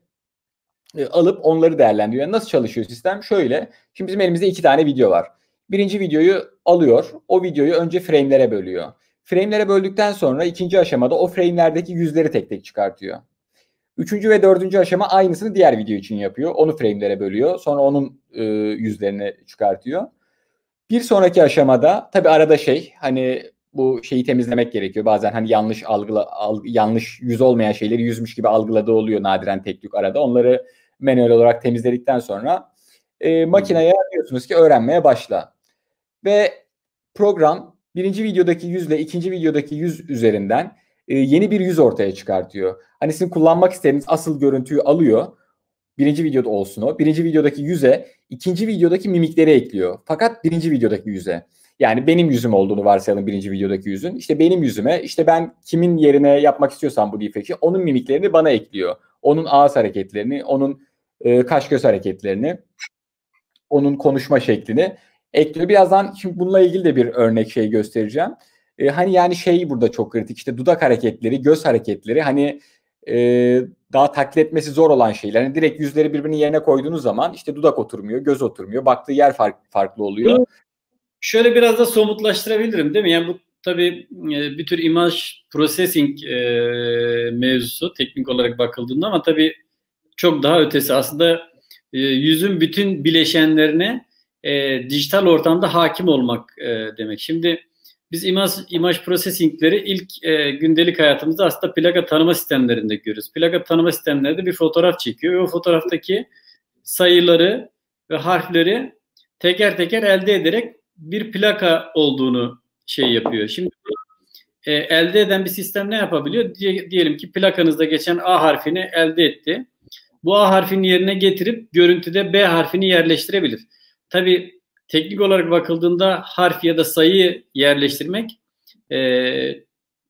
e, alıp onları değerlendiriyor. Yani nasıl çalışıyor sistem? Şöyle. Şimdi bizim elimizde iki tane video var. Birinci videoyu alıyor. O videoyu önce frame'lere bölüyor. Frame'lere böldükten sonra ikinci aşamada o frame'lerdeki yüzleri tek tek çıkartıyor. Üçüncü ve dördüncü aşama aynısını diğer video için yapıyor. Onu frame'lere bölüyor. Sonra onun e, yüzlerini çıkartıyor. Bir sonraki aşamada tabi arada şey hani bu şeyi temizlemek gerekiyor. Bazen hani yanlış algıla alg, yanlış yüz olmayan şeyleri yüzmüş gibi algıladığı oluyor nadiren tek tük arada. Onları manuel olarak temizledikten sonra e, makineye diyorsunuz ki öğrenmeye başla. Ve program birinci videodaki yüzle ikinci videodaki yüz üzerinden e, yeni bir yüz ortaya çıkartıyor. Hani sizin kullanmak istediğiniz asıl görüntüyü alıyor. Birinci videoda olsun o. Birinci videodaki yüze ikinci videodaki mimikleri ekliyor. Fakat birinci videodaki yüze. Yani benim yüzüm olduğunu varsayalım birinci videodaki yüzün. İşte benim yüzüme işte ben kimin yerine yapmak istiyorsam bu deepfake'i onun mimiklerini bana ekliyor. Onun ağız hareketlerini, onun e, kaş göz hareketlerini, onun konuşma şeklini ekliyor. Birazdan şimdi bununla ilgili de bir örnek şey göstereceğim. E, hani yani şey burada çok kritik işte dudak hareketleri, göz hareketleri hani e, daha taklit etmesi zor olan şeyler. Yani direkt yüzleri birbirinin yerine koyduğunuz zaman işte dudak oturmuyor, göz oturmuyor, baktığı yer fark, farklı oluyor. Şöyle biraz da somutlaştırabilirim değil mi? Yani bu tabii e, bir tür imaj processing e, mevzusu teknik olarak bakıldığında ama tabii çok daha ötesi. Aslında e, yüzün bütün bileşenlerine e, dijital ortamda hakim olmak e, demek. Şimdi biz imaj, imaj processingleri ilk e, gündelik hayatımızda aslında plaka tanıma sistemlerinde görüyoruz. Plaka tanıma sistemlerinde bir fotoğraf çekiyor ve o fotoğraftaki sayıları ve harfleri teker teker elde ederek bir plaka olduğunu şey yapıyor. Şimdi e, elde eden bir sistem ne yapabiliyor? Diye, diyelim ki plakanızda geçen A harfini elde etti. Bu A harfinin yerine getirip görüntüde B harfini yerleştirebilir. Tabi teknik olarak bakıldığında harf ya da sayı yerleştirmek e,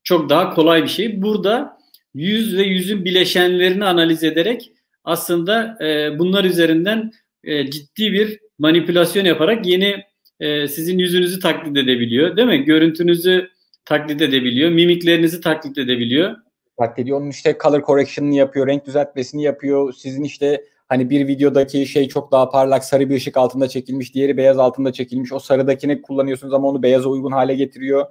çok daha kolay bir şey. Burada yüz ve yüzün bileşenlerini analiz ederek aslında e, bunlar üzerinden e, ciddi bir manipülasyon yaparak yeni e, sizin yüzünüzü taklit edebiliyor değil mi? Görüntünüzü taklit edebiliyor, mimiklerinizi taklit edebiliyor. Taklit ediyor. Onun işte color correction'ını yapıyor, renk düzeltmesini yapıyor. Sizin işte Hani bir videodaki şey çok daha parlak sarı bir ışık altında çekilmiş, diğeri beyaz altında çekilmiş. O sarıdakini kullanıyorsunuz ama onu beyaza uygun hale getiriyor.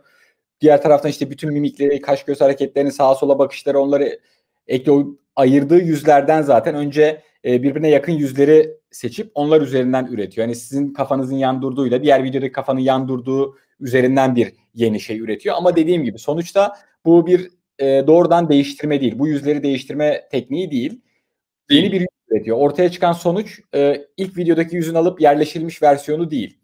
Diğer taraftan işte bütün mimikleri, kaş göz hareketlerini, sağa sola bakışları onları ekle ayırdığı yüzlerden zaten önce e, birbirine yakın yüzleri seçip onlar üzerinden üretiyor. Yani sizin kafanızın yan durduğuyla diğer videodaki kafanın yan durduğu üzerinden bir yeni şey üretiyor. Ama dediğim gibi sonuçta bu bir e, doğrudan değiştirme değil. Bu yüzleri değiştirme tekniği değil. Yeni bir yüz üretiyor. Ortaya çıkan sonuç e, ilk videodaki yüzün alıp yerleştirilmiş versiyonu değil.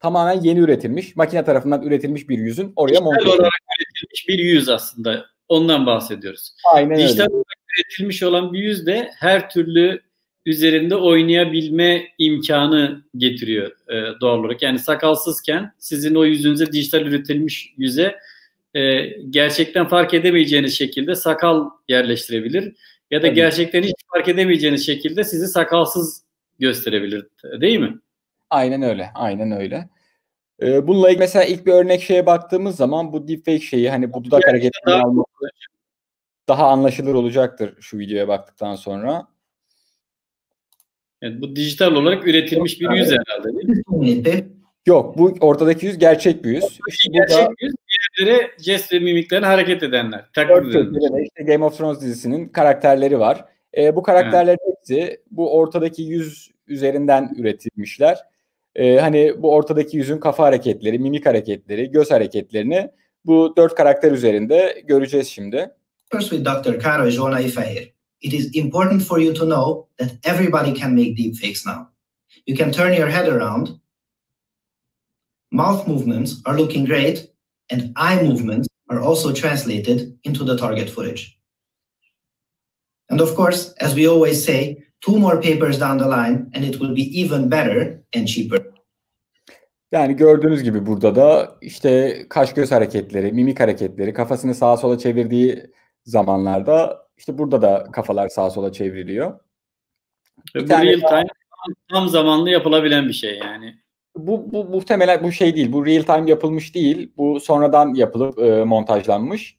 Tamamen yeni üretilmiş, makine tarafından üretilmiş bir yüzün oraya monte olarak üretilmiş bir yüz aslında. Ondan bahsediyoruz. Aynen Dijital öyle. olarak üretilmiş olan bir yüz de her türlü üzerinde oynayabilme imkanı getiriyor e, doğal olarak. Yani sakalsızken sizin o yüzünüze dijital üretilmiş yüze e, gerçekten fark edemeyeceğiniz şekilde sakal yerleştirebilir. Ya da Tabii. gerçekten hiç fark edemeyeceğiniz şekilde sizi sakalsız gösterebilir. Değil mi? Aynen öyle. Aynen öyle. Ee, bununla ilgili mesela ilk bir örnek şeye baktığımız zaman bu deepfake şeyi hani bu dudak hareketini almak daha anlaşılır olacaktır şu videoya baktıktan sonra. Yani bu dijital olarak üretilmiş bir yüz herhalde. Değil mi? Unite Yok bu ortadaki yüz gerçek bir yüz. Gerçek yüz, diğerleri jest ve mimiklerini hareket edenler. Taklit edenler. işte Game of Thrones dizisinin karakterleri var. Ee, bu karakterlerin hepsi bu ortadaki yüz üzerinden üretilmişler. Ee, hani bu ortadaki yüzün kafa hareketleri, mimik hareketleri, göz hareketlerini bu dört karakter üzerinde göreceğiz şimdi. First with Dr. Caro Joana Ifair. It is important for you to know that everybody can make deepfakes now. You can turn your head around. Mouth movements are looking great, and eye movements are also translated into the target footage. And of course, as we always say, two more papers down the line, and it will be even better and cheaper. Yani gördüğünüz gibi burada da işte kaş göz hareketleri, mimik hareketleri, kafasını sağa sola çevirdiği zamanlarda işte burada da kafalar sağa sola çevriliyor. Bir bu real time tam, zamanlı yapılabilen bir şey yani. Bu, bu muhtemelen bu şey değil. Bu real time yapılmış değil. Bu sonradan yapılıp e, montajlanmış.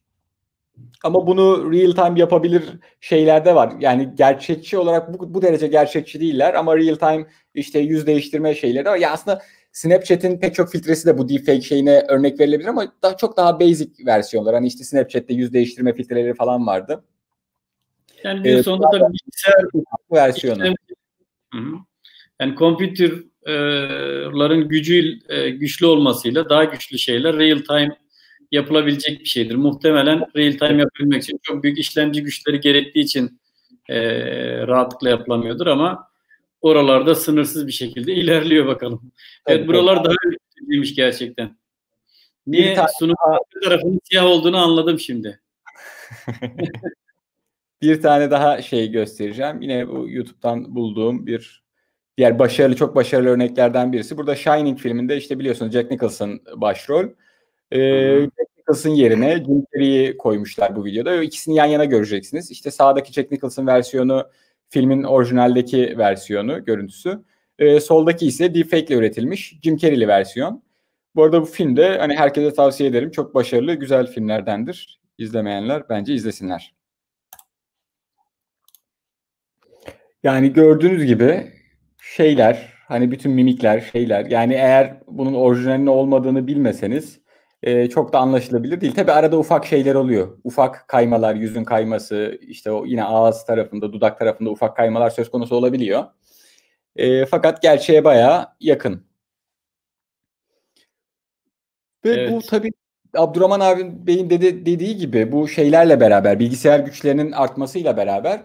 Ama bunu real time yapabilir şeyler de var. Yani gerçekçi olarak bu, bu derece gerçekçi değiller ama real time işte yüz değiştirme şeyleri var. Ya aslında Snapchat'in pek çok filtresi de bu deepfake şeyine örnek verilebilir ama daha çok daha basic versiyonlar. Hani işte Snapchat'te yüz değiştirme filtreleri falan vardı. Yani gün Evet, sonunda tabii bilgisayar versiyonu. Hı. Yani kompütürlerin gücü e, güçlü olmasıyla daha güçlü şeyler real time yapılabilecek bir şeydir. Muhtemelen real time yapabilmek için çok büyük işlemci güçleri gerektiği için e, rahatlıkla yapılamıyordur ama oralarda sınırsız bir şekilde ilerliyor bakalım. Tabii, evet buralar daha ürkütücüymüş gerçekten. Bir Niye tane sunum tarafının siyah olduğunu anladım şimdi. Bir tane daha şey göstereceğim. Yine bu YouTube'dan bulduğum bir diğer başarılı çok başarılı örneklerden birisi. Burada Shining filminde işte biliyorsunuz Jack Nicholson başrol. Ee. Jack Nicholson yerine Jim Carrey'i koymuşlar bu videoda. İkisini yan yana göreceksiniz. İşte sağdaki Jack Nicholson versiyonu filmin orijinaldeki versiyonu, görüntüsü. Ee, soldaki ise deepfake ile üretilmiş Jim Carrey'li versiyon. Bu arada bu film de hani herkese tavsiye ederim. Çok başarılı, güzel filmlerdendir. İzlemeyenler bence izlesinler. Yani gördüğünüz gibi şeyler hani bütün mimikler şeyler yani eğer bunun orijinalinin olmadığını bilmeseniz e, çok da anlaşılabilir değil. Tabi arada ufak şeyler oluyor. Ufak kaymalar, yüzün kayması işte o yine ağız tarafında, dudak tarafında ufak kaymalar söz konusu olabiliyor. E, fakat gerçeğe bayağı yakın. Ve Evet. bu tabii Abdurrahman abi Bey'in dedi, dediği gibi bu şeylerle beraber bilgisayar güçlerinin artmasıyla beraber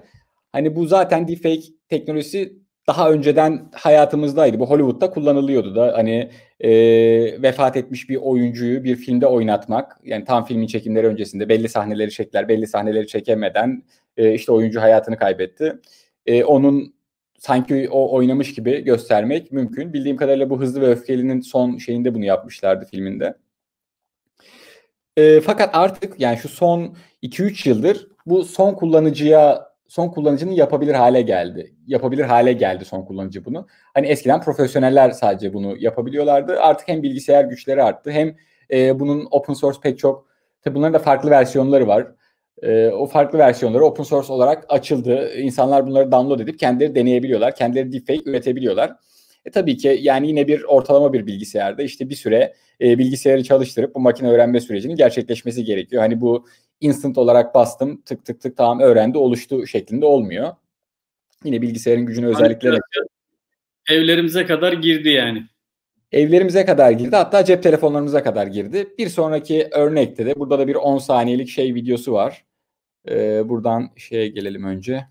hani bu zaten deepfake teknolojisi daha önceden hayatımızdaydı. Bu Hollywood'da kullanılıyordu da hani e, vefat etmiş bir oyuncuyu bir filmde oynatmak yani tam filmin çekimleri öncesinde belli sahneleri çektiler belli sahneleri çekemeden e, işte oyuncu hayatını kaybetti. E, onun sanki o oynamış gibi göstermek mümkün. Bildiğim kadarıyla bu Hızlı ve Öfkeli'nin son şeyinde bunu yapmışlardı filminde. E, fakat artık yani şu son 2-3 yıldır bu son kullanıcıya son kullanıcının yapabilir hale geldi. Yapabilir hale geldi son kullanıcı bunu. Hani eskiden profesyoneller sadece bunu yapabiliyorlardı. Artık hem bilgisayar güçleri arttı hem e, bunun open source pek çok tabii bunların da farklı versiyonları var. e, o farklı versiyonları open source olarak açıldı. İnsanlar bunları download edip kendileri deneyebiliyorlar. Kendileri deepfake üretebiliyorlar. E tabii ki yani yine bir ortalama bir bilgisayarda işte bir süre e, bilgisayarı çalıştırıp bu makine öğrenme sürecinin gerçekleşmesi gerekiyor. Hani bu instant olarak bastım tık tık tık tamam öğrendi oluştu şeklinde olmuyor. Yine bilgisayarın gücünü özellikleri evlerimize kadar girdi yani. Evlerimize kadar girdi. Hatta cep telefonlarımıza kadar girdi. Bir sonraki örnekte de burada da bir 10 saniyelik şey videosu var. Ee, buradan şeye gelelim önce.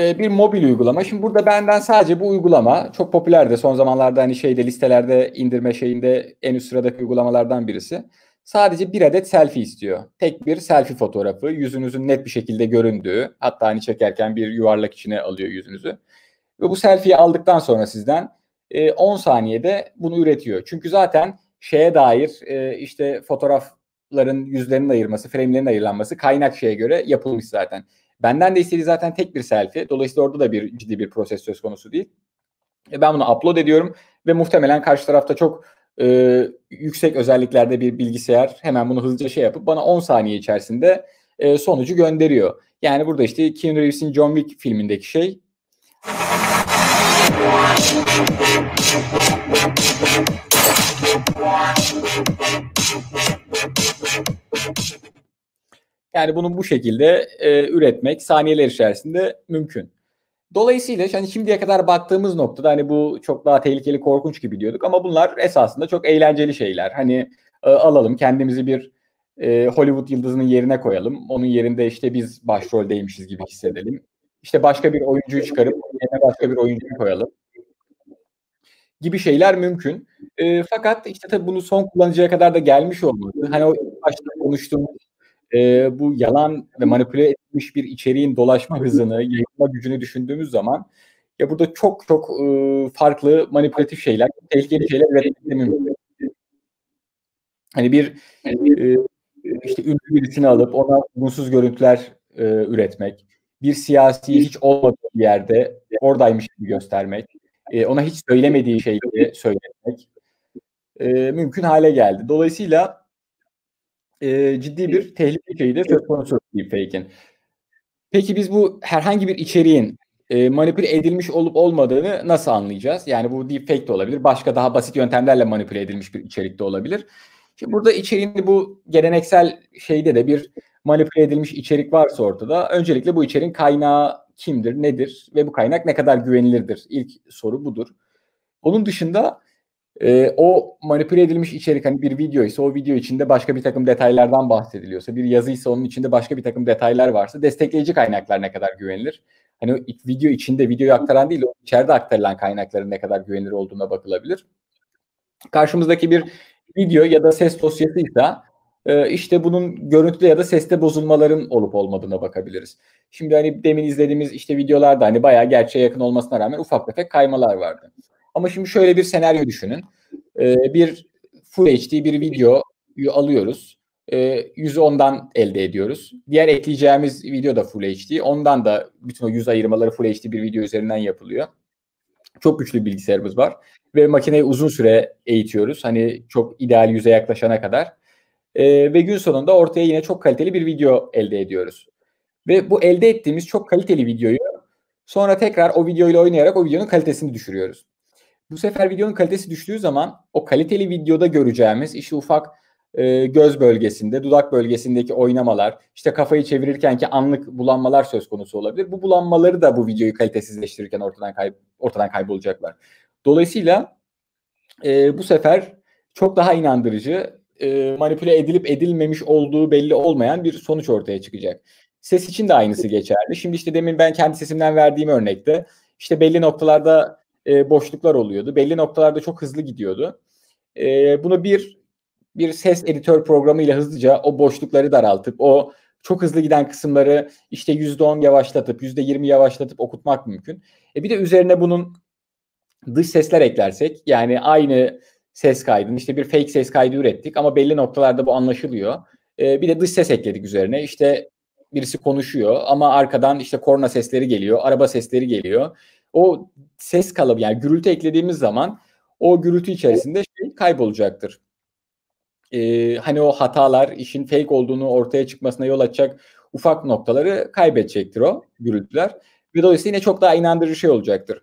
Ee, bir mobil uygulama. Şimdi burada benden sadece bu uygulama çok popülerdi. Son zamanlarda hani şeyde listelerde indirme şeyinde en üst sıradaki uygulamalardan birisi. Sadece bir adet selfie istiyor. Tek bir selfie fotoğrafı. Yüzünüzün net bir şekilde göründüğü. Hatta hani çekerken bir yuvarlak içine alıyor yüzünüzü. Ve bu selfie'yi aldıktan sonra sizden 10 e, saniyede bunu üretiyor. Çünkü zaten şeye dair e, işte fotoğrafların yüzlerinin ayırması, frame'lerin ayırlanması kaynak şeye göre yapılmış zaten. Benden de istediği zaten tek bir selfie. Dolayısıyla orada da bir ciddi bir proses söz konusu değil. E, ben bunu upload ediyorum ve muhtemelen karşı tarafta çok e, yüksek özelliklerde bir bilgisayar hemen bunu hızlıca şey yapıp bana 10 saniye içerisinde e, sonucu gönderiyor. Yani burada işte Keanu Reeves'in John Wick filmindeki şey yani bunu bu şekilde e, üretmek saniyeler içerisinde mümkün. Dolayısıyla hani şimdiye kadar baktığımız noktada hani bu çok daha tehlikeli, korkunç gibi diyorduk ama bunlar esasında çok eğlenceli şeyler. Hani e, alalım kendimizi bir e, Hollywood yıldızının yerine koyalım. Onun yerinde işte biz başroldeymişiz gibi hissedelim. İşte başka bir oyuncuyu çıkarıp yerine başka bir oyuncuyu koyalım gibi şeyler mümkün. E, fakat işte tabii bunu son kullanıcıya kadar da gelmiş olması, hani o başta konuştuğumuz e, bu yalan ve manipüle edilmiş bir içeriğin dolaşma hızını, yayılma gücünü düşündüğümüz zaman ya burada çok çok e, farklı manipülatif şeyler, tehlikeli şeyler üretmek mümkün. Hani bir e, işte ünlü birisini alıp ona uygunsuz görüntüler e, üretmek, bir siyasi hiç olmadığı bir yerde oradaymış gibi göstermek, e, ona hiç söylemediği şeyleri söylemek e, mümkün hale geldi. Dolayısıyla e, ciddi bir tehlike şeyi de söz konusu deepfake'in. Peki biz bu herhangi bir içeriğin e, manipüle edilmiş olup olmadığını nasıl anlayacağız? Yani bu deepfake de olabilir. Başka daha basit yöntemlerle manipüle edilmiş bir içerik de olabilir. Şimdi burada içeriğin bu geleneksel şeyde de bir manipüle edilmiş içerik varsa ortada öncelikle bu içeriğin kaynağı kimdir, nedir ve bu kaynak ne kadar güvenilirdir? İlk soru budur. Onun dışında e, o manipüle edilmiş içerik hani bir video ise o video içinde başka bir takım detaylardan bahsediliyorsa, bir yazı ise onun içinde başka bir takım detaylar varsa destekleyici kaynaklar ne kadar güvenilir? Hani video içinde videoyu aktaran değil, o içeride aktarılan kaynakların ne kadar güvenilir olduğuna bakılabilir. Karşımızdaki bir video ya da ses dosyasıysa e, işte bunun görüntüde ya da seste bozulmaların olup olmadığına bakabiliriz. Şimdi hani demin izlediğimiz işte videolarda hani bayağı gerçeğe yakın olmasına rağmen ufak tefek kaymalar vardı. Ama şimdi şöyle bir senaryo düşünün. E, bir Full HD bir videoyu alıyoruz. E, yüzü ondan elde ediyoruz. Diğer ekleyeceğimiz video da Full HD. Ondan da bütün o yüz ayırmaları Full HD bir video üzerinden yapılıyor. Çok güçlü bir bilgisayarımız var. Ve makineyi uzun süre eğitiyoruz. Hani çok ideal yüze yaklaşana kadar. E, ve gün sonunda ortaya yine çok kaliteli bir video elde ediyoruz. Ve bu elde ettiğimiz çok kaliteli videoyu sonra tekrar o videoyla oynayarak o videonun kalitesini düşürüyoruz. Bu sefer videonun kalitesi düştüğü zaman o kaliteli videoda göreceğimiz işte ufak e, göz bölgesinde, dudak bölgesindeki oynamalar, işte kafayı çevirirkenki anlık bulanmalar söz konusu olabilir. Bu bulanmaları da bu videoyu kalitesizleştirirken ortadan kay ortadan kaybolacaklar. Dolayısıyla e, bu sefer çok daha inandırıcı e, manipüle edilip edilmemiş olduğu belli olmayan bir sonuç ortaya çıkacak. Ses için de aynısı geçerli. Şimdi işte demin ben kendi sesimden verdiğim örnekte işte belli noktalarda e, boşluklar oluyordu. Belli noktalarda çok hızlı gidiyordu. E, bunu bir bir ses editör programıyla hızlıca o boşlukları daraltıp o çok hızlı giden kısımları işte %10 yavaşlatıp %20 yavaşlatıp okutmak mümkün. E bir de üzerine bunun dış sesler eklersek yani aynı ses kaydını işte bir fake ses kaydı ürettik ama belli noktalarda bu anlaşılıyor. E, bir de dış ses ekledik üzerine. İşte birisi konuşuyor ama arkadan işte korna sesleri geliyor, araba sesleri geliyor. O ses kalıbı yani gürültü eklediğimiz zaman o gürültü içerisinde şey kaybolacaktır. e, hani o hatalar işin fake olduğunu ortaya çıkmasına yol açacak ufak noktaları kaybedecektir o gürültüler. Ve dolayısıyla yine çok daha inandırıcı şey olacaktır.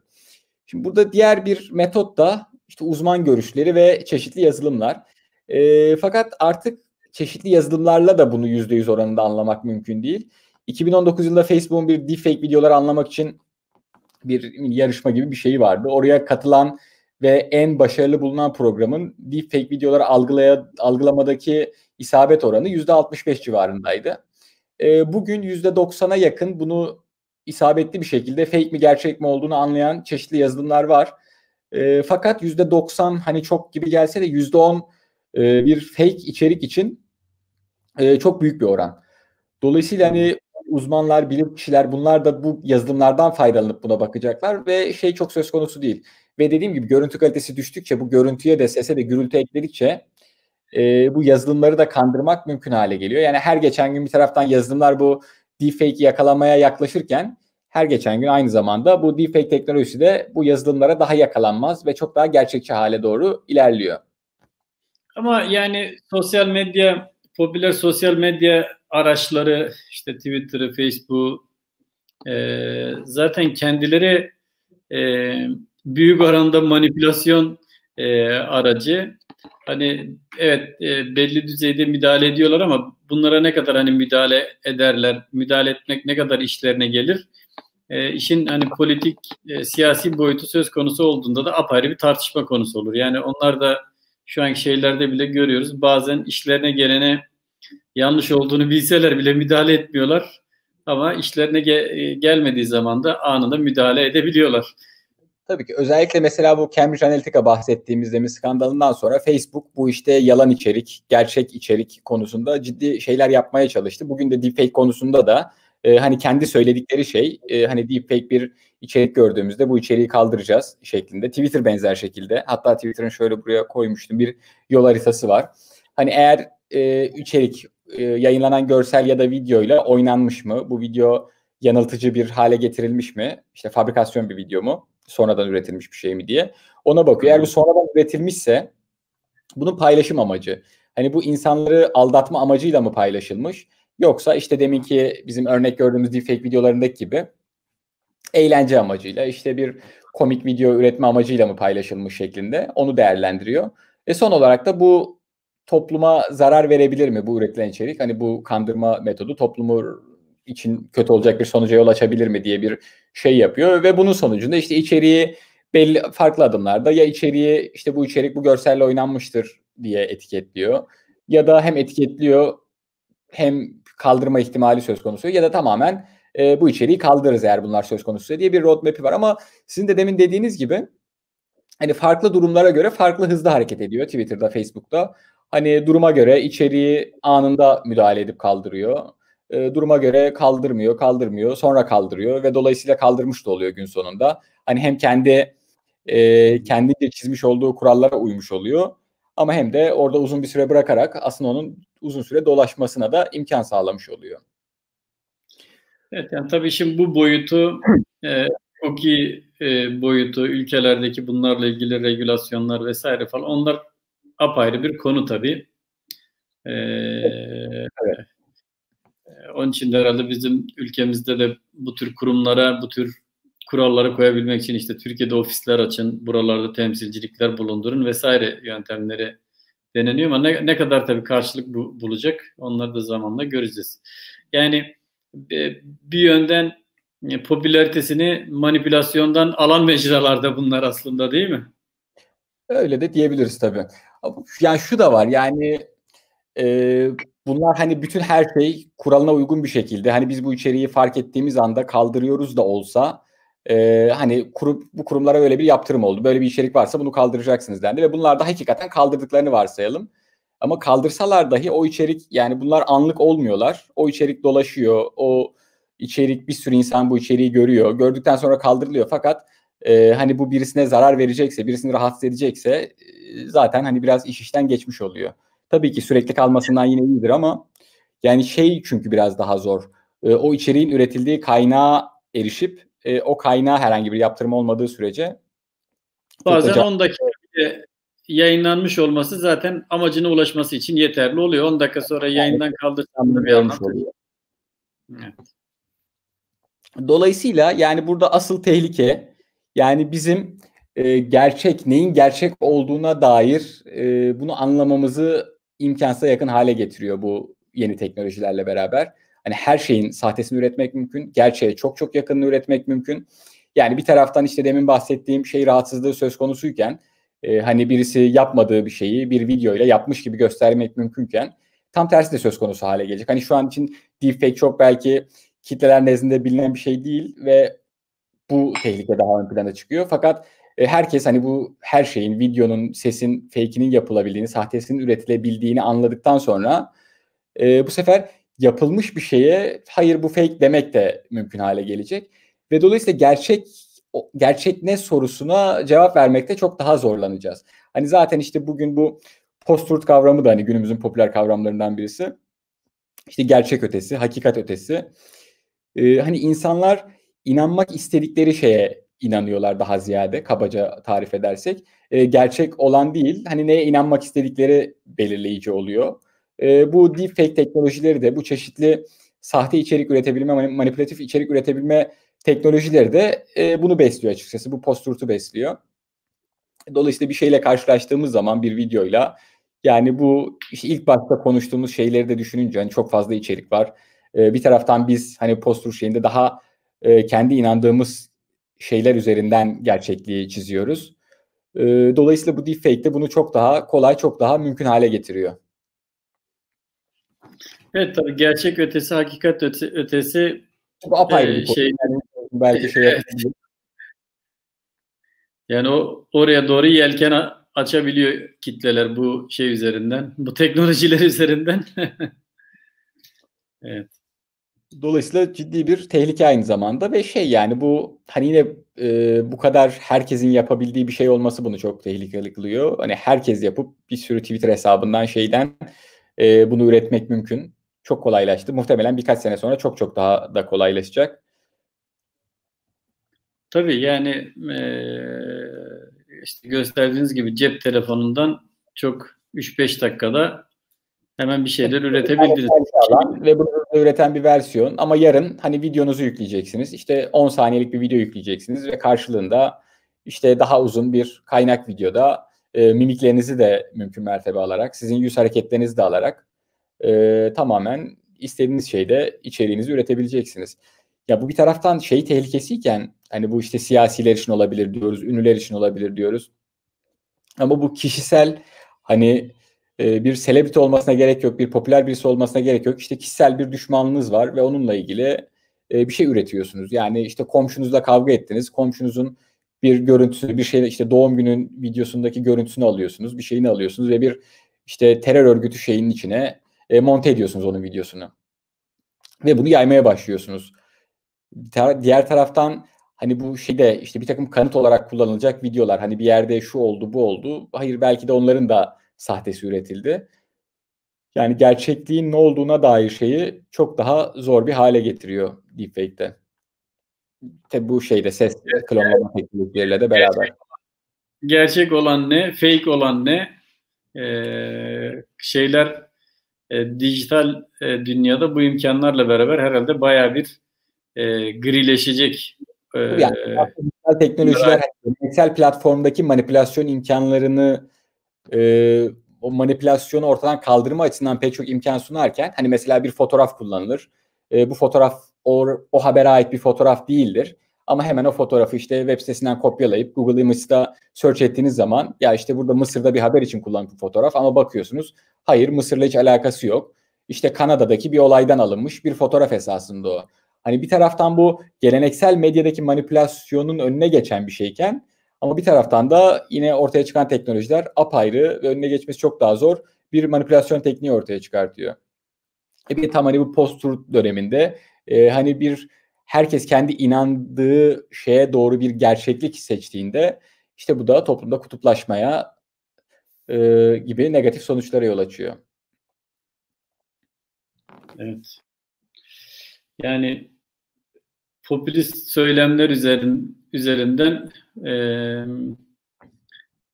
Şimdi burada diğer bir metot da işte uzman görüşleri ve çeşitli yazılımlar. E, fakat artık çeşitli yazılımlarla da bunu %100 oranında anlamak mümkün değil. 2019 yılında Facebook'un bir deepfake videoları anlamak için bir yarışma gibi bir şeyi vardı. Oraya katılan ve en başarılı bulunan programın deepfake videoları algılaya, algılamadaki isabet oranı %65 civarındaydı. E, bugün %90'a yakın bunu isabetli bir şekilde fake mi gerçek mi olduğunu anlayan çeşitli yazılımlar var. E, fakat %90 hani çok gibi gelse de %10 e, bir fake içerik için e, çok büyük bir oran. Dolayısıyla hani uzmanlar, bilim kişiler bunlar da bu yazılımlardan faydalanıp buna bakacaklar ve şey çok söz konusu değil. Ve dediğim gibi görüntü kalitesi düştükçe bu görüntüye de sese de gürültü ekledikçe e, bu yazılımları da kandırmak mümkün hale geliyor. Yani her geçen gün bir taraftan yazılımlar bu deepfake'i yakalamaya yaklaşırken her geçen gün aynı zamanda bu deepfake teknolojisi de bu yazılımlara daha yakalanmaz ve çok daha gerçekçi hale doğru ilerliyor. Ama yani sosyal medya, popüler sosyal medya araçları işte Twitter'ı, Facebook e, zaten kendileri e, büyük oranda manipülasyon e, aracı. Hani evet e, belli düzeyde müdahale ediyorlar ama bunlara ne kadar hani müdahale ederler, müdahale etmek ne kadar işlerine gelir? E, işin hani politik, e, siyasi boyutu söz konusu olduğunda da apayrı bir tartışma konusu olur. Yani onlar da şu anki şeylerde bile görüyoruz. Bazen işlerine gelene yanlış olduğunu bilseler bile müdahale etmiyorlar. Ama işlerine ge- gelmediği zaman da anında müdahale edebiliyorlar. Tabii ki özellikle mesela bu Cambridge Analytica bahsettiğimiz demin skandalından sonra Facebook bu işte yalan içerik, gerçek içerik konusunda ciddi şeyler yapmaya çalıştı. Bugün de deepfake konusunda da e, hani kendi söyledikleri şey e, hani deepfake bir içerik gördüğümüzde bu içeriği kaldıracağız şeklinde. Twitter benzer şekilde. Hatta Twitter'ın şöyle buraya koymuştum bir yol haritası var. Hani eğer e, içerik e, yayınlanan görsel ya da videoyla oynanmış mı? Bu video yanıltıcı bir hale getirilmiş mi? İşte fabrikasyon bir video mu? Sonradan üretilmiş bir şey mi diye. Ona bakıyor. Eğer bu sonradan üretilmişse bunun paylaşım amacı. Hani bu insanları aldatma amacıyla mı paylaşılmış? Yoksa işte deminki bizim örnek gördüğümüz deepfake videolarındaki gibi eğlence amacıyla işte bir komik video üretme amacıyla mı paylaşılmış şeklinde onu değerlendiriyor. Ve son olarak da bu topluma zarar verebilir mi bu üretilen içerik? Hani bu kandırma metodu toplumu için kötü olacak bir sonuca yol açabilir mi diye bir şey yapıyor ve bunun sonucunda işte içeriği belli farklı adımlarda ya içeriği işte bu içerik bu görselle oynanmıştır diye etiketliyor ya da hem etiketliyor hem kaldırma ihtimali söz konusu ya da tamamen e, bu içeriği kaldırırız eğer bunlar söz konusu diye bir roadmap'i var ama sizin de demin dediğiniz gibi hani farklı durumlara göre farklı hızda hareket ediyor Twitter'da, Facebook'ta. Hani duruma göre içeriği anında müdahale edip kaldırıyor. E, duruma göre kaldırmıyor, kaldırmıyor, sonra kaldırıyor ve dolayısıyla kaldırmış da oluyor gün sonunda. Hani hem kendi e, kendince çizmiş olduğu kurallara uymuş oluyor ama hem de orada uzun bir süre bırakarak aslında onun uzun süre dolaşmasına da imkan sağlamış oluyor. Evet yani tabii şimdi bu boyutu e, OKİ e, boyutu, ülkelerdeki bunlarla ilgili regülasyonlar vesaire falan onlar apayrı bir konu tabii. Ee, evet. Onun için de herhalde bizim ülkemizde de bu tür kurumlara, bu tür kuralları koyabilmek için işte Türkiye'de ofisler açın, buralarda temsilcilikler bulundurun vesaire yöntemleri deneniyor ama ne, ne kadar tabii karşılık bu, bulacak onları da zamanla göreceğiz. Yani e, bir yönden e, popülaritesini manipülasyondan alan mecralarda bunlar aslında değil mi? Öyle de diyebiliriz tabii. Yani şu da var yani e, bunlar hani bütün her şey kuralına uygun bir şekilde hani biz bu içeriği fark ettiğimiz anda kaldırıyoruz da olsa e, hani kurum, bu kurumlara öyle bir yaptırım oldu. Böyle bir içerik varsa bunu kaldıracaksınız dendi ve bunlar da hakikaten kaldırdıklarını varsayalım. Ama kaldırsalar dahi o içerik yani bunlar anlık olmuyorlar. O içerik dolaşıyor. O içerik bir sürü insan bu içeriği görüyor. Gördükten sonra kaldırılıyor. Fakat e, hani bu birisine zarar verecekse, birisini rahatsız edecekse e, zaten hani biraz iş işten geçmiş oluyor. Tabii ki sürekli kalmasından yine iyidir ama yani şey çünkü biraz daha zor. E, o içeriğin üretildiği kaynağa erişip e, o kaynağa herhangi bir yaptırım olmadığı sürece bazen 10 dakika yayınlanmış olması zaten amacına ulaşması için yeterli oluyor. 10 dakika sonra yayından kaldırsam da bir oluyor. Evet. Dolayısıyla yani burada asıl tehlike yani bizim e, gerçek neyin gerçek olduğuna dair e, bunu anlamamızı imkansıza yakın hale getiriyor bu yeni teknolojilerle beraber. Hani her şeyin sahtesini üretmek mümkün. Gerçeğe çok çok yakınını üretmek mümkün. Yani bir taraftan işte demin bahsettiğim şey rahatsızlığı söz konusuyken e, hani birisi yapmadığı bir şeyi bir videoyla yapmış gibi göstermek mümkünken tam tersi de söz konusu hale gelecek. Hani şu an için deepfake çok belki kitleler nezdinde bilinen bir şey değil ve bu tehlike daha ön plana çıkıyor. Fakat e, herkes hani bu her şeyin, videonun, sesin, fake'inin yapılabildiğini, sahtesinin üretilebildiğini anladıktan sonra e, bu sefer yapılmış bir şeye hayır bu fake demek de mümkün hale gelecek. Ve dolayısıyla gerçek gerçek ne sorusuna cevap vermekte çok daha zorlanacağız. Hani zaten işte bugün bu post-truth kavramı da hani günümüzün popüler kavramlarından birisi. İşte gerçek ötesi, hakikat ötesi. Ee, hani insanlar inanmak istedikleri şeye inanıyorlar daha ziyade kabaca tarif edersek. Ee, gerçek olan değil, hani neye inanmak istedikleri belirleyici oluyor. Ee, bu deepfake teknolojileri de bu çeşitli sahte içerik üretebilme, manipülatif içerik üretebilme teknolojileri de e, bunu besliyor açıkçası. Bu post besliyor. Dolayısıyla bir şeyle karşılaştığımız zaman bir videoyla yani bu işte ilk başta konuştuğumuz şeyleri de düşününce hani çok fazla içerik var. E, bir taraftan biz hani post şeyinde daha e, kendi inandığımız şeyler üzerinden gerçekliği çiziyoruz. E, dolayısıyla bu deepfake de bunu çok daha kolay, çok daha mümkün hale getiriyor. Evet tabii gerçek ötesi, hakikat ötesi, ötesi bu apayrı bir şey. Yani belki şey evet. Yani o oraya doğru yelken açabiliyor kitleler bu şey üzerinden, bu teknolojiler üzerinden. evet. Dolayısıyla ciddi bir tehlike aynı zamanda ve şey yani bu hani yine e, bu kadar herkesin yapabildiği bir şey olması bunu çok tehlikeli kılıyor. Hani herkes yapıp bir sürü Twitter hesabından şeyden e, bunu üretmek mümkün. Çok kolaylaştı. Muhtemelen birkaç sene sonra çok çok daha da kolaylaşacak. Tabii yani e, işte gösterdiğiniz gibi cep telefonundan çok 3-5 dakikada hemen bir şeyler üretebildiniz. Ve bunu üreten bir versiyon ama yarın hani videonuzu yükleyeceksiniz. İşte 10 saniyelik bir video yükleyeceksiniz ve karşılığında işte daha uzun bir kaynak videoda e, mimiklerinizi de mümkün mertebe alarak, sizin yüz hareketlerinizi de alarak e, tamamen istediğiniz şeyde içeriğinizi üretebileceksiniz. Ya bu bir taraftan şey tehlikesiyken hani bu işte siyasiler için olabilir diyoruz, ünlüler için olabilir diyoruz. Ama bu kişisel hani e, bir selebriti olmasına gerek yok, bir popüler birisi olmasına gerek yok. İşte kişisel bir düşmanınız var ve onunla ilgili e, bir şey üretiyorsunuz. Yani işte komşunuzla kavga ettiniz, komşunuzun bir görüntüsü, bir şey işte doğum günün videosundaki görüntüsünü alıyorsunuz, bir şeyini alıyorsunuz ve bir işte terör örgütü şeyinin içine e, monte ediyorsunuz onun videosunu. Ve bunu yaymaya başlıyorsunuz. Diğer taraftan hani bu şeyde işte bir takım kanıt olarak kullanılacak videolar hani bir yerde şu oldu bu oldu. Hayır belki de onların da sahtesi üretildi. Yani gerçekliğin ne olduğuna dair şeyi çok daha zor bir hale getiriyor deepfake'de. Tabi bu şeyde ses klonlama teknikleriyle de beraber. Gerçek olan ne, fake olan ne? Ee, şeyler e, dijital e, dünyada bu imkanlarla beraber herhalde baya bir e, grileşecek. E, yani dijital teknolojiler geleneksel platformdaki manipülasyon imkanlarını e, o manipülasyonu ortadan kaldırma açısından pek çok imkan sunarken hani mesela bir fotoğraf kullanılır. E, bu fotoğraf o, o habere ait bir fotoğraf değildir. Ama hemen o fotoğrafı işte web sitesinden kopyalayıp Google Image'da search ettiğiniz zaman ya işte burada Mısır'da bir haber için kullanılan fotoğraf ama bakıyorsunuz hayır Mısır'la hiç alakası yok. İşte Kanada'daki bir olaydan alınmış bir fotoğraf esasında o. Hani bir taraftan bu geleneksel medyadaki manipülasyonun önüne geçen bir şeyken ama bir taraftan da yine ortaya çıkan teknolojiler apayrı ve önüne geçmesi çok daha zor bir manipülasyon tekniği ortaya çıkartıyor. E bir tam hani bu post-truth döneminde e, hani bir herkes kendi inandığı şeye doğru bir gerçeklik seçtiğinde işte bu da toplumda kutuplaşmaya e, gibi negatif sonuçlara yol açıyor. Evet. Yani popülist söylemler üzerin, üzerinden e,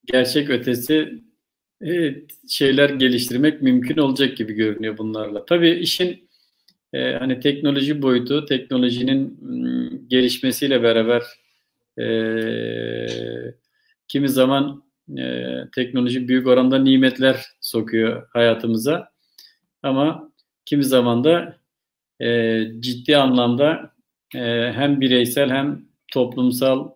gerçek ötesi evet, şeyler geliştirmek mümkün olacak gibi görünüyor bunlarla. Tabii işin e, hani teknoloji boyutu, teknolojinin gelişmesiyle beraber e, kimi zaman e, teknoloji büyük oranda nimetler sokuyor hayatımıza. Ama kimi zaman da e, ciddi anlamda e, hem bireysel hem toplumsal e,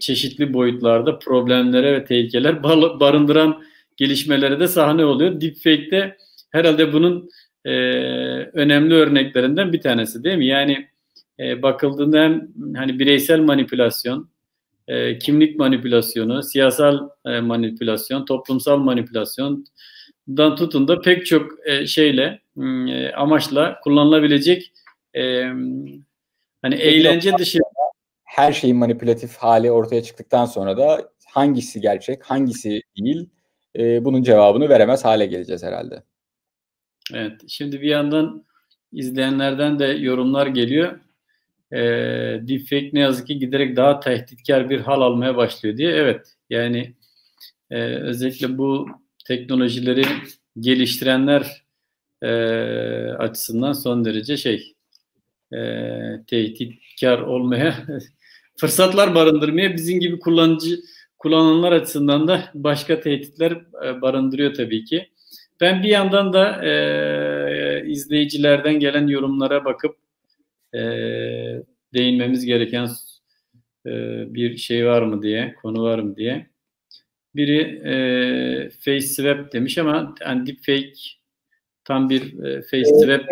çeşitli boyutlarda problemlere ve tehlikeler barındıran gelişmelere de sahne oluyor. Deepfake'de herhalde bunun e, önemli örneklerinden bir tanesi değil mi? Yani e, bakıldığında hem hani bireysel manipülasyon, e, kimlik manipülasyonu, siyasal e, manipülasyon, toplumsal manipülasyondan tutun da pek çok e, şeyle e, amaçla kullanılabilecek e, hani eğlence dışı her şeyin manipülatif hali ortaya çıktıktan sonra da hangisi gerçek, hangisi değil e, bunun cevabını veremez hale geleceğiz herhalde. Evet, şimdi bir yandan izleyenlerden de yorumlar geliyor. E, deepfake ne yazık ki giderek daha tehditkar bir hal almaya başlıyor diye. Evet, yani e, özellikle bu teknolojileri geliştirenler e, açısından son derece şey e, tehditkar olmaya fırsatlar barındırmaya bizim gibi kullanıcı kullananlar açısından da başka tehditler e, barındırıyor tabii ki. Ben bir yandan da e, izleyicilerden gelen yorumlara bakıp e, değinmemiz gereken e, bir şey var mı diye, konu var mı diye. Biri e, face swap demiş ama yani deepfake tam bir e, face swap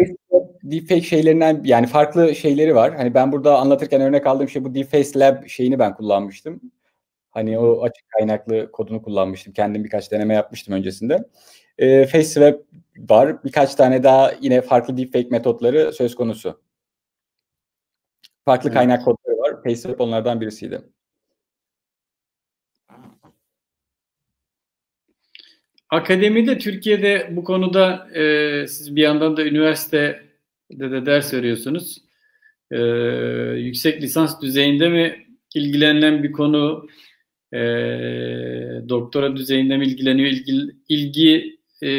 deepfake şeylerinden yani farklı şeyleri var. Hani ben burada anlatırken örnek aldığım şey bu Deepface Lab şeyini ben kullanmıştım. Hani o açık kaynaklı kodunu kullanmıştım. Kendim birkaç deneme yapmıştım öncesinde. E, FaceSwap var. Birkaç tane daha yine farklı deepfake metotları söz konusu. Farklı evet. kaynak kodları var. FaceSwap onlardan birisiydi. Akademide Türkiye'de bu konuda e, siz bir yandan da üniversite de, de ders veriyorsunuz. Ee, yüksek lisans düzeyinde mi ilgilenilen bir konu e, doktora düzeyinde mi ilgileniyor? İlgi, ilgi e,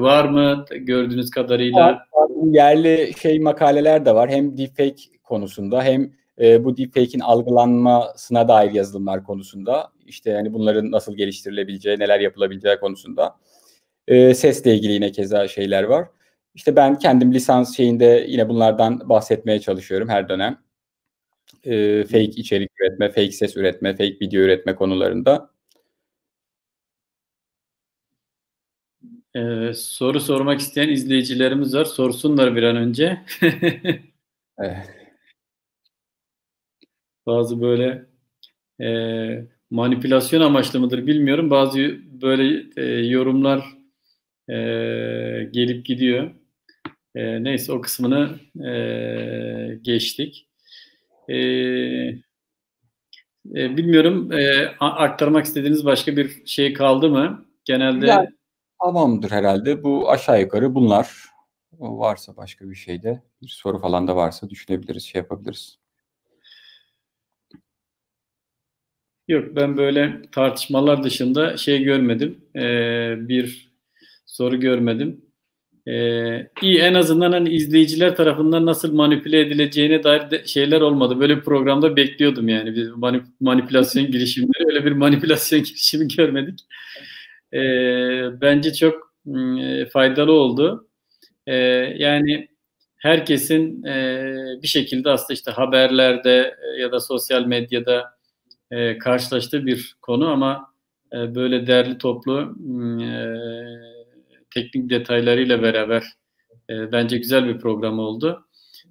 var mı gördüğünüz kadarıyla? Yerli şey makaleler de var. Hem deepfake konusunda hem e, bu deepfake'in algılanmasına dair yazılımlar konusunda işte yani bunların nasıl geliştirilebileceği, neler yapılabileceği konusunda. E, sesle ilgili yine keza şeyler var. İşte ben kendim lisans şeyinde yine bunlardan bahsetmeye çalışıyorum her dönem. E, fake içerik üretme, fake ses üretme, fake video üretme konularında. Ee, soru sormak isteyen izleyicilerimiz var. Sorsunlar bir an önce. evet. Bazı böyle e, manipülasyon amaçlı mıdır bilmiyorum. Bazı böyle e, yorumlar e, gelip gidiyor. E, neyse o kısmını e, geçtik. E, e, bilmiyorum e, aktarmak istediğiniz başka bir şey kaldı mı? Genelde yani, tamamdır herhalde. Bu aşağı yukarı bunlar. Varsa başka bir şeyde bir soru falan da varsa düşünebiliriz, şey yapabiliriz. Yok ben böyle tartışmalar dışında şey görmedim. Ee, bir soru görmedim. Ee, iyi en azından hani izleyiciler tarafından nasıl manipüle edileceğine dair de şeyler olmadı. Böyle bir programda bekliyordum yani. Bir manip manipülasyon girişimleri öyle bir manipülasyon girişimi görmedik. Ee, bence çok e, faydalı oldu. Ee, yani herkesin e, bir şekilde aslında işte haberlerde e, ya da sosyal medyada e, karşılaştığı bir konu ama e, böyle değerli toplu e, teknik detaylarıyla beraber e, bence güzel bir program oldu.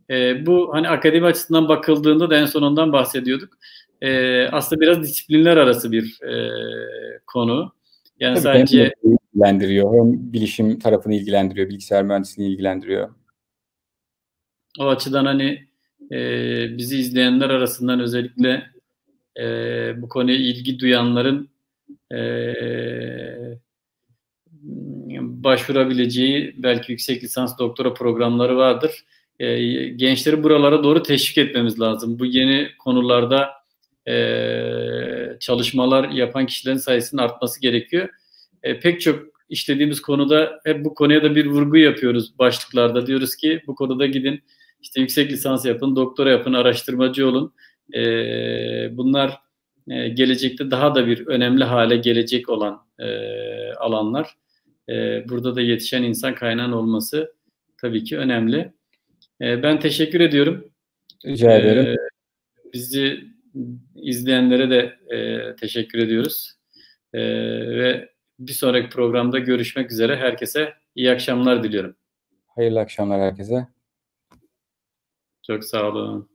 E, bu hani akademi açısından bakıldığında da en sonundan bahsediyorduk. E, aslında biraz disiplinler arası bir e, konu. Yani Tabii sadece hem ilgilendiriyor hem bilişim tarafını ilgilendiriyor, bilgisayar mühendisliğini ilgilendiriyor. O açıdan hani e, bizi izleyenler arasından özellikle e, bu konuya ilgi duyanların e, başvurabileceği belki yüksek lisans doktora programları vardır. E, gençleri buralara doğru teşvik etmemiz lazım. Bu yeni konularda e, çalışmalar yapan kişilerin sayısının artması gerekiyor. e, pek çok işlediğimiz konuda hep bu konuya da bir vurgu yapıyoruz başlıklarda. Diyoruz ki bu konuda gidin işte yüksek lisans yapın, doktora yapın, araştırmacı olun. E, bunlar e, gelecekte daha da bir önemli hale gelecek olan e, alanlar. E, burada da yetişen insan kaynağın olması tabii ki önemli. E, ben teşekkür ediyorum. Rica ederim. E, bizi izleyenlere de e, teşekkür ediyoruz. E, ve bir sonraki programda görüşmek üzere. Herkese iyi akşamlar diliyorum. Hayırlı akşamlar herkese. Çok sağ olun.